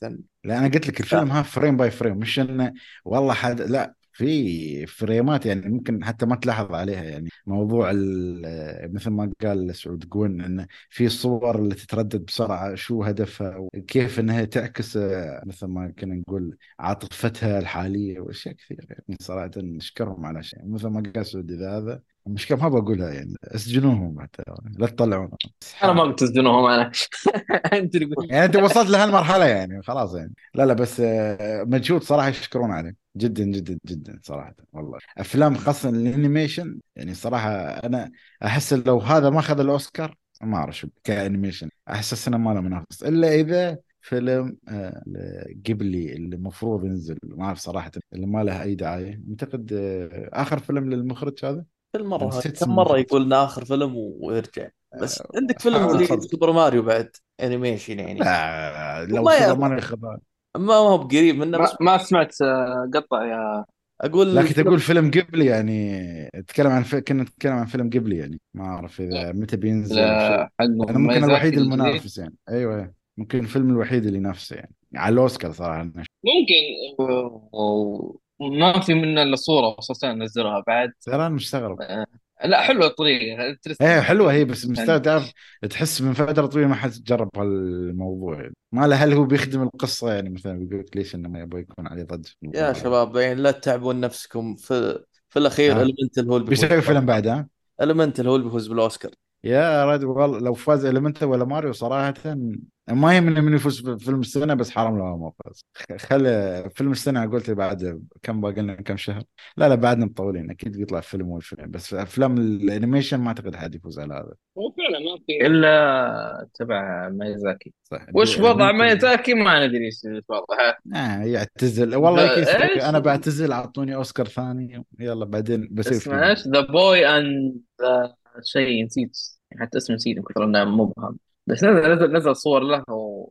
لا أنا قلت لك الفيلم ها frame by frame مش إنه والله حد لا في frameات يعني ممكن حتى ما تلاحظ عليها يعني موضوع مثل ما قال سعود قوين انه في صور اللي تتردد بسرعة شو هدفها وكيف إنها تعكس آه، مثل ما كنا نقول عاطفتها الحالية وأشياء كثيرة يعني صراحة نشكرهم على شيء. مثل ما قال سعود إذا هذا المشكلة ما بقولها يعني أسجنوهم حتى لا تطلعون. أنا ما بتسجنوهم أنا. أنت اللي قلت. يعني أنت وصلت لهالمرحله يعني خلاص يعني. لا لا بس آه، مجهود صراحة يشكرون عليه جدا جدا جدا صراحة والله. أفلام خاصة ال animation يعني صراحة أنا أحس لو هذا ما اخذ الأوسكار ما أعرف شو ك animation. أحس انه ما له منافس. إلا إذا فيلم آه، قبلي اللي المفروض ينزل ما أعرف صراحة اللي ما له أي دعايه أعتقد آه، آخر فيلم للمخرج هذا؟ كل مرة نسيت كم المخرج. يقول آخر فيلم ويرجع. بس عندك فيلم زي. سوبر ماريو بعد animation يعني. لا لو سوبر ماريو خذ ما هو بقريب منه ما, بس ما سمعت آه، قطع يا أقول لكن تقول فيلم غيبلي يعني تتكلم عن في... كنا نتكلم عن فيلم غيبلي يعني. ما أعرف إذا متى بينزل. لا، حق أنا ممكن الوحيد. المنافس يعني. أيوه. ممكن الفيلم الوحيد اللي ينافسه يعني. على الأوسكار صراحة. ممكن. وما في منه إلا صورة وصورتين نزلوها بعد. ترى أنا مستغرب لا حلوة الطريقة. إيه حلوة هي بس مستغرب تعرف تحس من فترة طويلة ما حد جرب هالموضوع. يعني. ما له هل هو بيخدم القصة؟ يعني مثلا بيقول لك ليش إنه ما يبغى يكون عليه ضجة يا شباب يعني لا تتعبون نفسكم. في في الأخير آه. المنتل هو اللي بيسوي فيلم بعد ها؟ المنتل هو اللي بيفوز بالأوسكار. يا رجل والله لو فاز المنتا ولا ماريو صراحة ما يهمني من يفوز بفيلم السنة بس حرام لو ما فاز. خلي فيلم السنة قلت بعد كم باقي لنا كم شهر. لا لا بعدنا مطولين أكيد بيطلع فيلم والفيلم بس في أفلام ال animation ما أعتقد حد يفوز على هذا. هو فعلا ما في إلا تبع ميازاكي. صح وش وضع ميازاكي؟ ما ندري إيش وضعه. آه يعتزل. والله؟ أنا بعتزل أعطوني أوسكار ثاني يلا بعدين بسوي اسمه فيلم إيش؟ the boy and شيء نسيت. حتى اسمه نسيت من كثر انه مبهم بس نزل نزل نزل صور له و...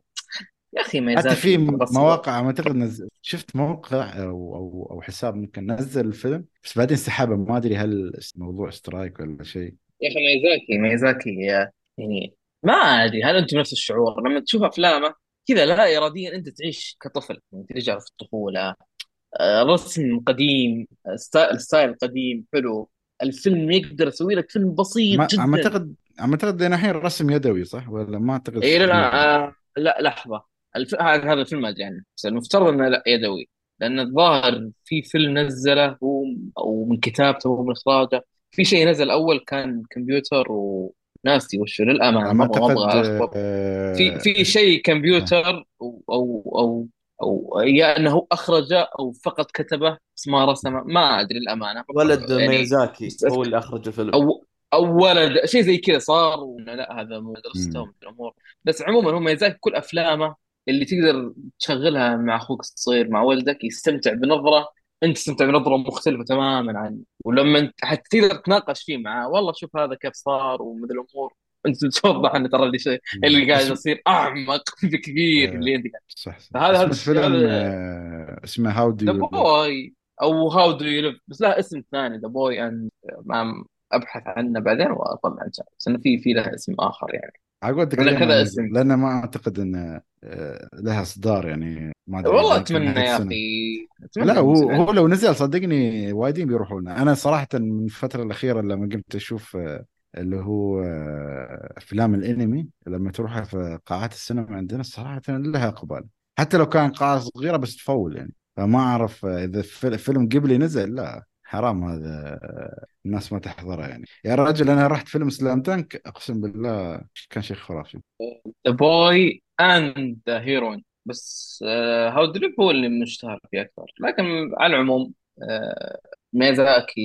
يا أخي ميازاكي حتى في. مواقع ما أعتقد نزل شفت موقع أو أو أو حساب ممكن نزل الفيلم بس بعدين سحبه. ما أدري هل موضوع strike ولا شيء. يا أخي ميازاكي يا- يعني ما أدري هل أنتم نفس الشعور؟ لما تشوف أفلامه كذا لا اراديا أنت تعيش كطفل يعني ترجع في الطفولة. آه، رسم قديم آه، style قديم حلو. الفيلم يقدر يسوي لك فيلم بسيط ما جدا. عم أعتقد عم اعتقد إن الحين الرسم يدوي صح؟ ولا ما أعتقد اي لا لا آه، لا لحظة. الف... هذا هذا الفيلم ما أدري عنه بس المفترض إنه لا يدوي. لأن الظاهر في فيلم نزله هو أو من كتابته أو من إخراجه. في شيء نزل أول كان كمبيوتر وناسي وش للأمانة ما أبغى أعتقد أخبط. آه، في في شيء كمبيوتر أو أو أو أو يا أنه أخرجه أو فقط كتبه بس ما رسمه ما أدري الامانه ولد يعني ميازاكي بس هو اللي اخرج الفيلم أو أو ولد شيء زي كذا صار لا هذا مو درسته مم. من الأمور. بس عموما هو ميازاكي كل أفلامه اللي تقدر تشغلها مع أخوك الصغير مع ولدك يستمتع بنظرة. أنت تستمتع بنظرة مختلفة تماما عنه ولما أنت حتى تقدر تناقش فيه معاه والله شوف هذا كيف صار ومثل الأمور. أنت توضح انه ترى اللي شيء اللي قاعد يصير أعمق بكثير آه. اللي أنت قاعد. صح صح. هذا الفيلم الشيء- آه، اسمه how the do boy أو how do you live بس له اسم ثاني the boy and أبحث عنه بعدين وأطلع ان شاء الله بس إنه في في له اسم آخر يعني. أقول لك كذا ما اسم. لأنه ما أعتقد إنه آه، لها إصدار يعني. ما أدري والله أتمنى يا. أخي. لا هو هو لو نزل صدقني وايدين بيروحوا لنا أنا صراحة من الفترة الأخيرة لما قمت أشوف آه، اللي هو آه، أفلام الأنمي لما تروح في قاعات السينما عندنا صراحة لها إقبال. حتى لو كان قاعة صغيرة بس تفول يعني. فما أعرف إذا فيل- فيلم غيبلي نزل لا. حرام هذا آه، الناس ما تحضره يعني. يا رجل أنا رحت فيلم Slam Dunk أقسم بالله كان شيء خرافي. ذا boy and the heron بس how do you live هو اللي مشتهر فيه أكثر. لكن على العموم آه، ميازاكي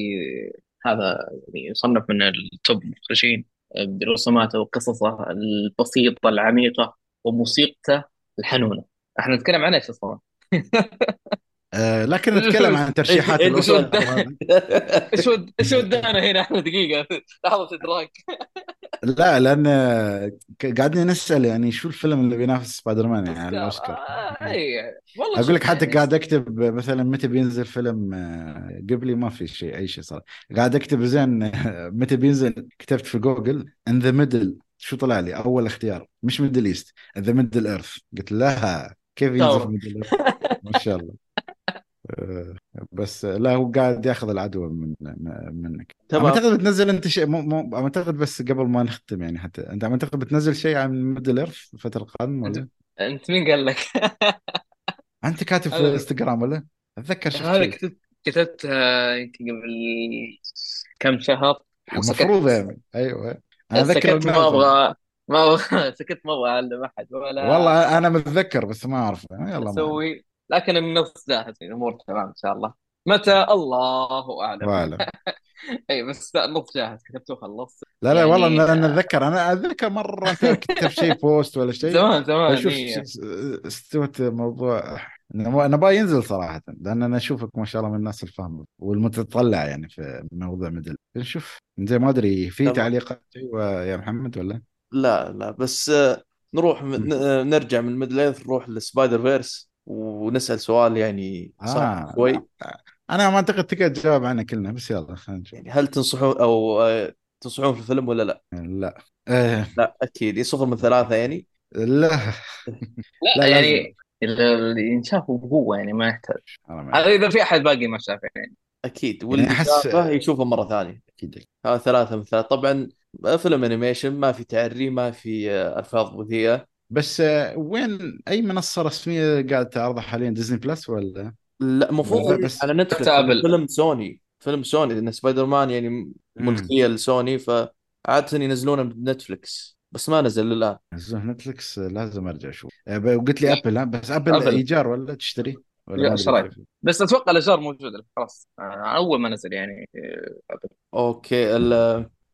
هذا يعني يصنف من ال top مخرجين. آه، برسوماته وقصصه البسيطة العميقة وموسيقته الحنونة. إحنا نتكلم عن إيش أصلا؟ آه لكن نتكلم عن ترشيحات إيه، إيش. إيش ود إيش ودانا هنا إحنا دقيقه لحظه ادراك لا لأن قاعدين نسال يعني شو الفيلم اللي بينافس سبايدر مان يعني على الاوسكار آه، اي والله أقول لك حتى يعني قاعد اكتب مثلا متى بينزل فيلم آه، غيبلي ما في شيء اي شيء صار قاعد اكتب زين آه، متى بينزل كتبت في جوجل in the middle شو طلع لي اول اختيار مش middle east the middle earth قلت لها كيف ينزل. middle earth ما شاء الله آه، بس لا هو قاعد ياخذ العدوى من منك. تمام. أعتقد بتنزل أنت شيء مو مو أعتقد بس قبل ما نختم يعني حتى. أنت أعتقد بتنزل شيء عن ميدل ايرث الفترة القادمه ولا؟ انت مين قال لك؟ أنت كاتب في هذا- انستغرام ولا؟ أتذكر شفت هذا كتبت كتبتها يمكن قبل كم شهر. المفروض يعني. أيوه. أنا أتذكر سكت ما أبغى ما أبغى سكت ما أبغى أعلم أحد. ولا والله أنا متذكر بس ما اعرف يلا أسوي لكن النص جاهز الأمور تمام إن شاء الله. متى؟ الله أعلم. أعلم. اي بس النص جاهز كتبته وخلصت لا لا يعني- والله أنا أنا أتذكر أنا أتذكر مرة كتبت شيء post ولا شيء زمان زمان أشوف إيه. استوت موضوع أنا أبيه ينزل صراحة لأن أنا أشوفك ما شاء الله من الناس الفاهمه والمتطلع يعني في موضوع middle. نشوف زي ما أدري في تمام. تعليقات؟ أيوة يا محمد ولا؟ لا لا بس آه، نروح آه، نرجع من middle نروح لل Spider-Verse. ونسأل سؤال يعني صعب آه. شوي. أنا ما أعتقد تقدر تجاوب عنه كلنا بس يلا خلينا نشوف. يعني هل تنصحون أو آه، تنصحون في الفيلم ولا لا؟ لا. آه. لا أكيد. صفر من ثلاثة يعني؟ لا. لا, لا، يعني اللي ينشاف بقوة يعني ما يحتاج. هذا إذا في أحد باقي ما شافه يعني. أكيد. واللي يعني أحس- شافه يشوفه مرة ثانية. أكيد. هذا ثلاثة من ثلاثة. طبعا فيلم animation ما في تعري ما في آه، ألفاظ بذيئة. بس آه، وين أي منصة رسمية قاعد تعرضها حاليا؟ ديزني بلس ولا؟ لا المفروض بس- على نتفلكس. فيلم سوني. فيلم سوني لأن سبايدر مان يعني ملكية لسوني فعادة ينزلونه من نتفلكس بس ما نزل نزلوه نتفلكس آه، لازم أرجع أشوف. آه، ب- وقلت لي ابل ها؟ بس ابل, أبل. إيجار ولا تشتري؟ ولا شريت. بس أتوقع الاجار موجوده خلاص. آه، أول ما نزل يعني آه، okay ال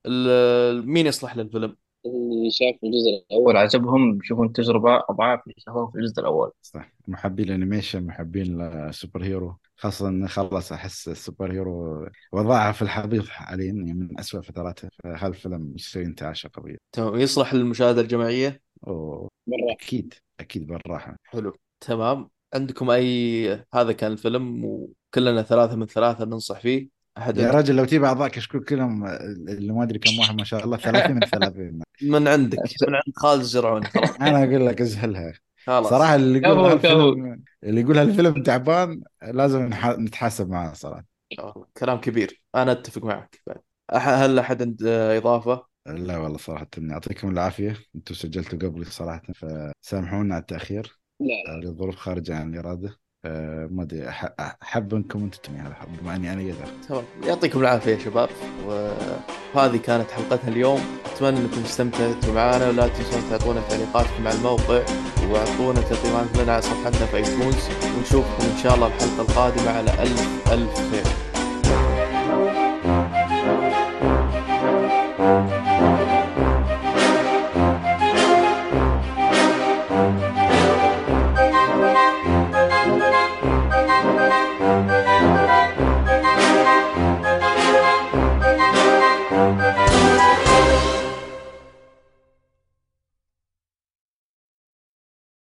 ال مين يصلح للفيلم؟ اللي شاف الجزء الأول عجبهم بيشوفون تجربة أضعاف اللي شافوها في الجزء الأول. صح. محبين ال animation محبين ال superhero. خاصة إن خلص أحس ال superhero وضعها في الحضيض حاليا يعني من أسوأ فتراته فهذا الفيلم يسوي انتعاشة قوية تمام يصلح للمشاهدة الجماعية؟ أوه. مره أكيد أكيد بالراحة. حلو. تمام. عندكم أي هذا كان الفيلم وكلنا ثلاثة من ثلاثة ننصح فيه. أحد يا؟ رجل لو تجيب اعضاء كشكول كلهم اللي ما أدري كم واحد ما شاء الله 30 من 30 من عندك من عند خالد الزرعوني خلاص أنا أقول لك ازهلها خلاص. صراحة اللي يقول اللي يقول هالفيلم تعبان لازم نح- نتحاسب معاه صراحة. والله كلام كبير. أنا أتفق معك. بعد هل أحد عند إضافة؟ لا والله صراحة يعطيكم العافية. أنتم سجلتوا قبلي صراحة فسامحونا على التأخير. لا. لظروف خارجة عن الإرادة. آه، ما أدري أحب أنكم أنتم تنهي الحب مع إني أنا قدر تمام. يعطيكم العافية يا شباب. وهذه كانت حلقتنا اليوم. أتمنى أنكم استمتعتوا معنا. ولا تنسون تعطونا تعليقاتكم على الموقع. وأعطونا تقييمات لنا على صفحتنا في ايتونز ونشوفكم إن شاء الله الحلقة القادمة على ألف ألف خير.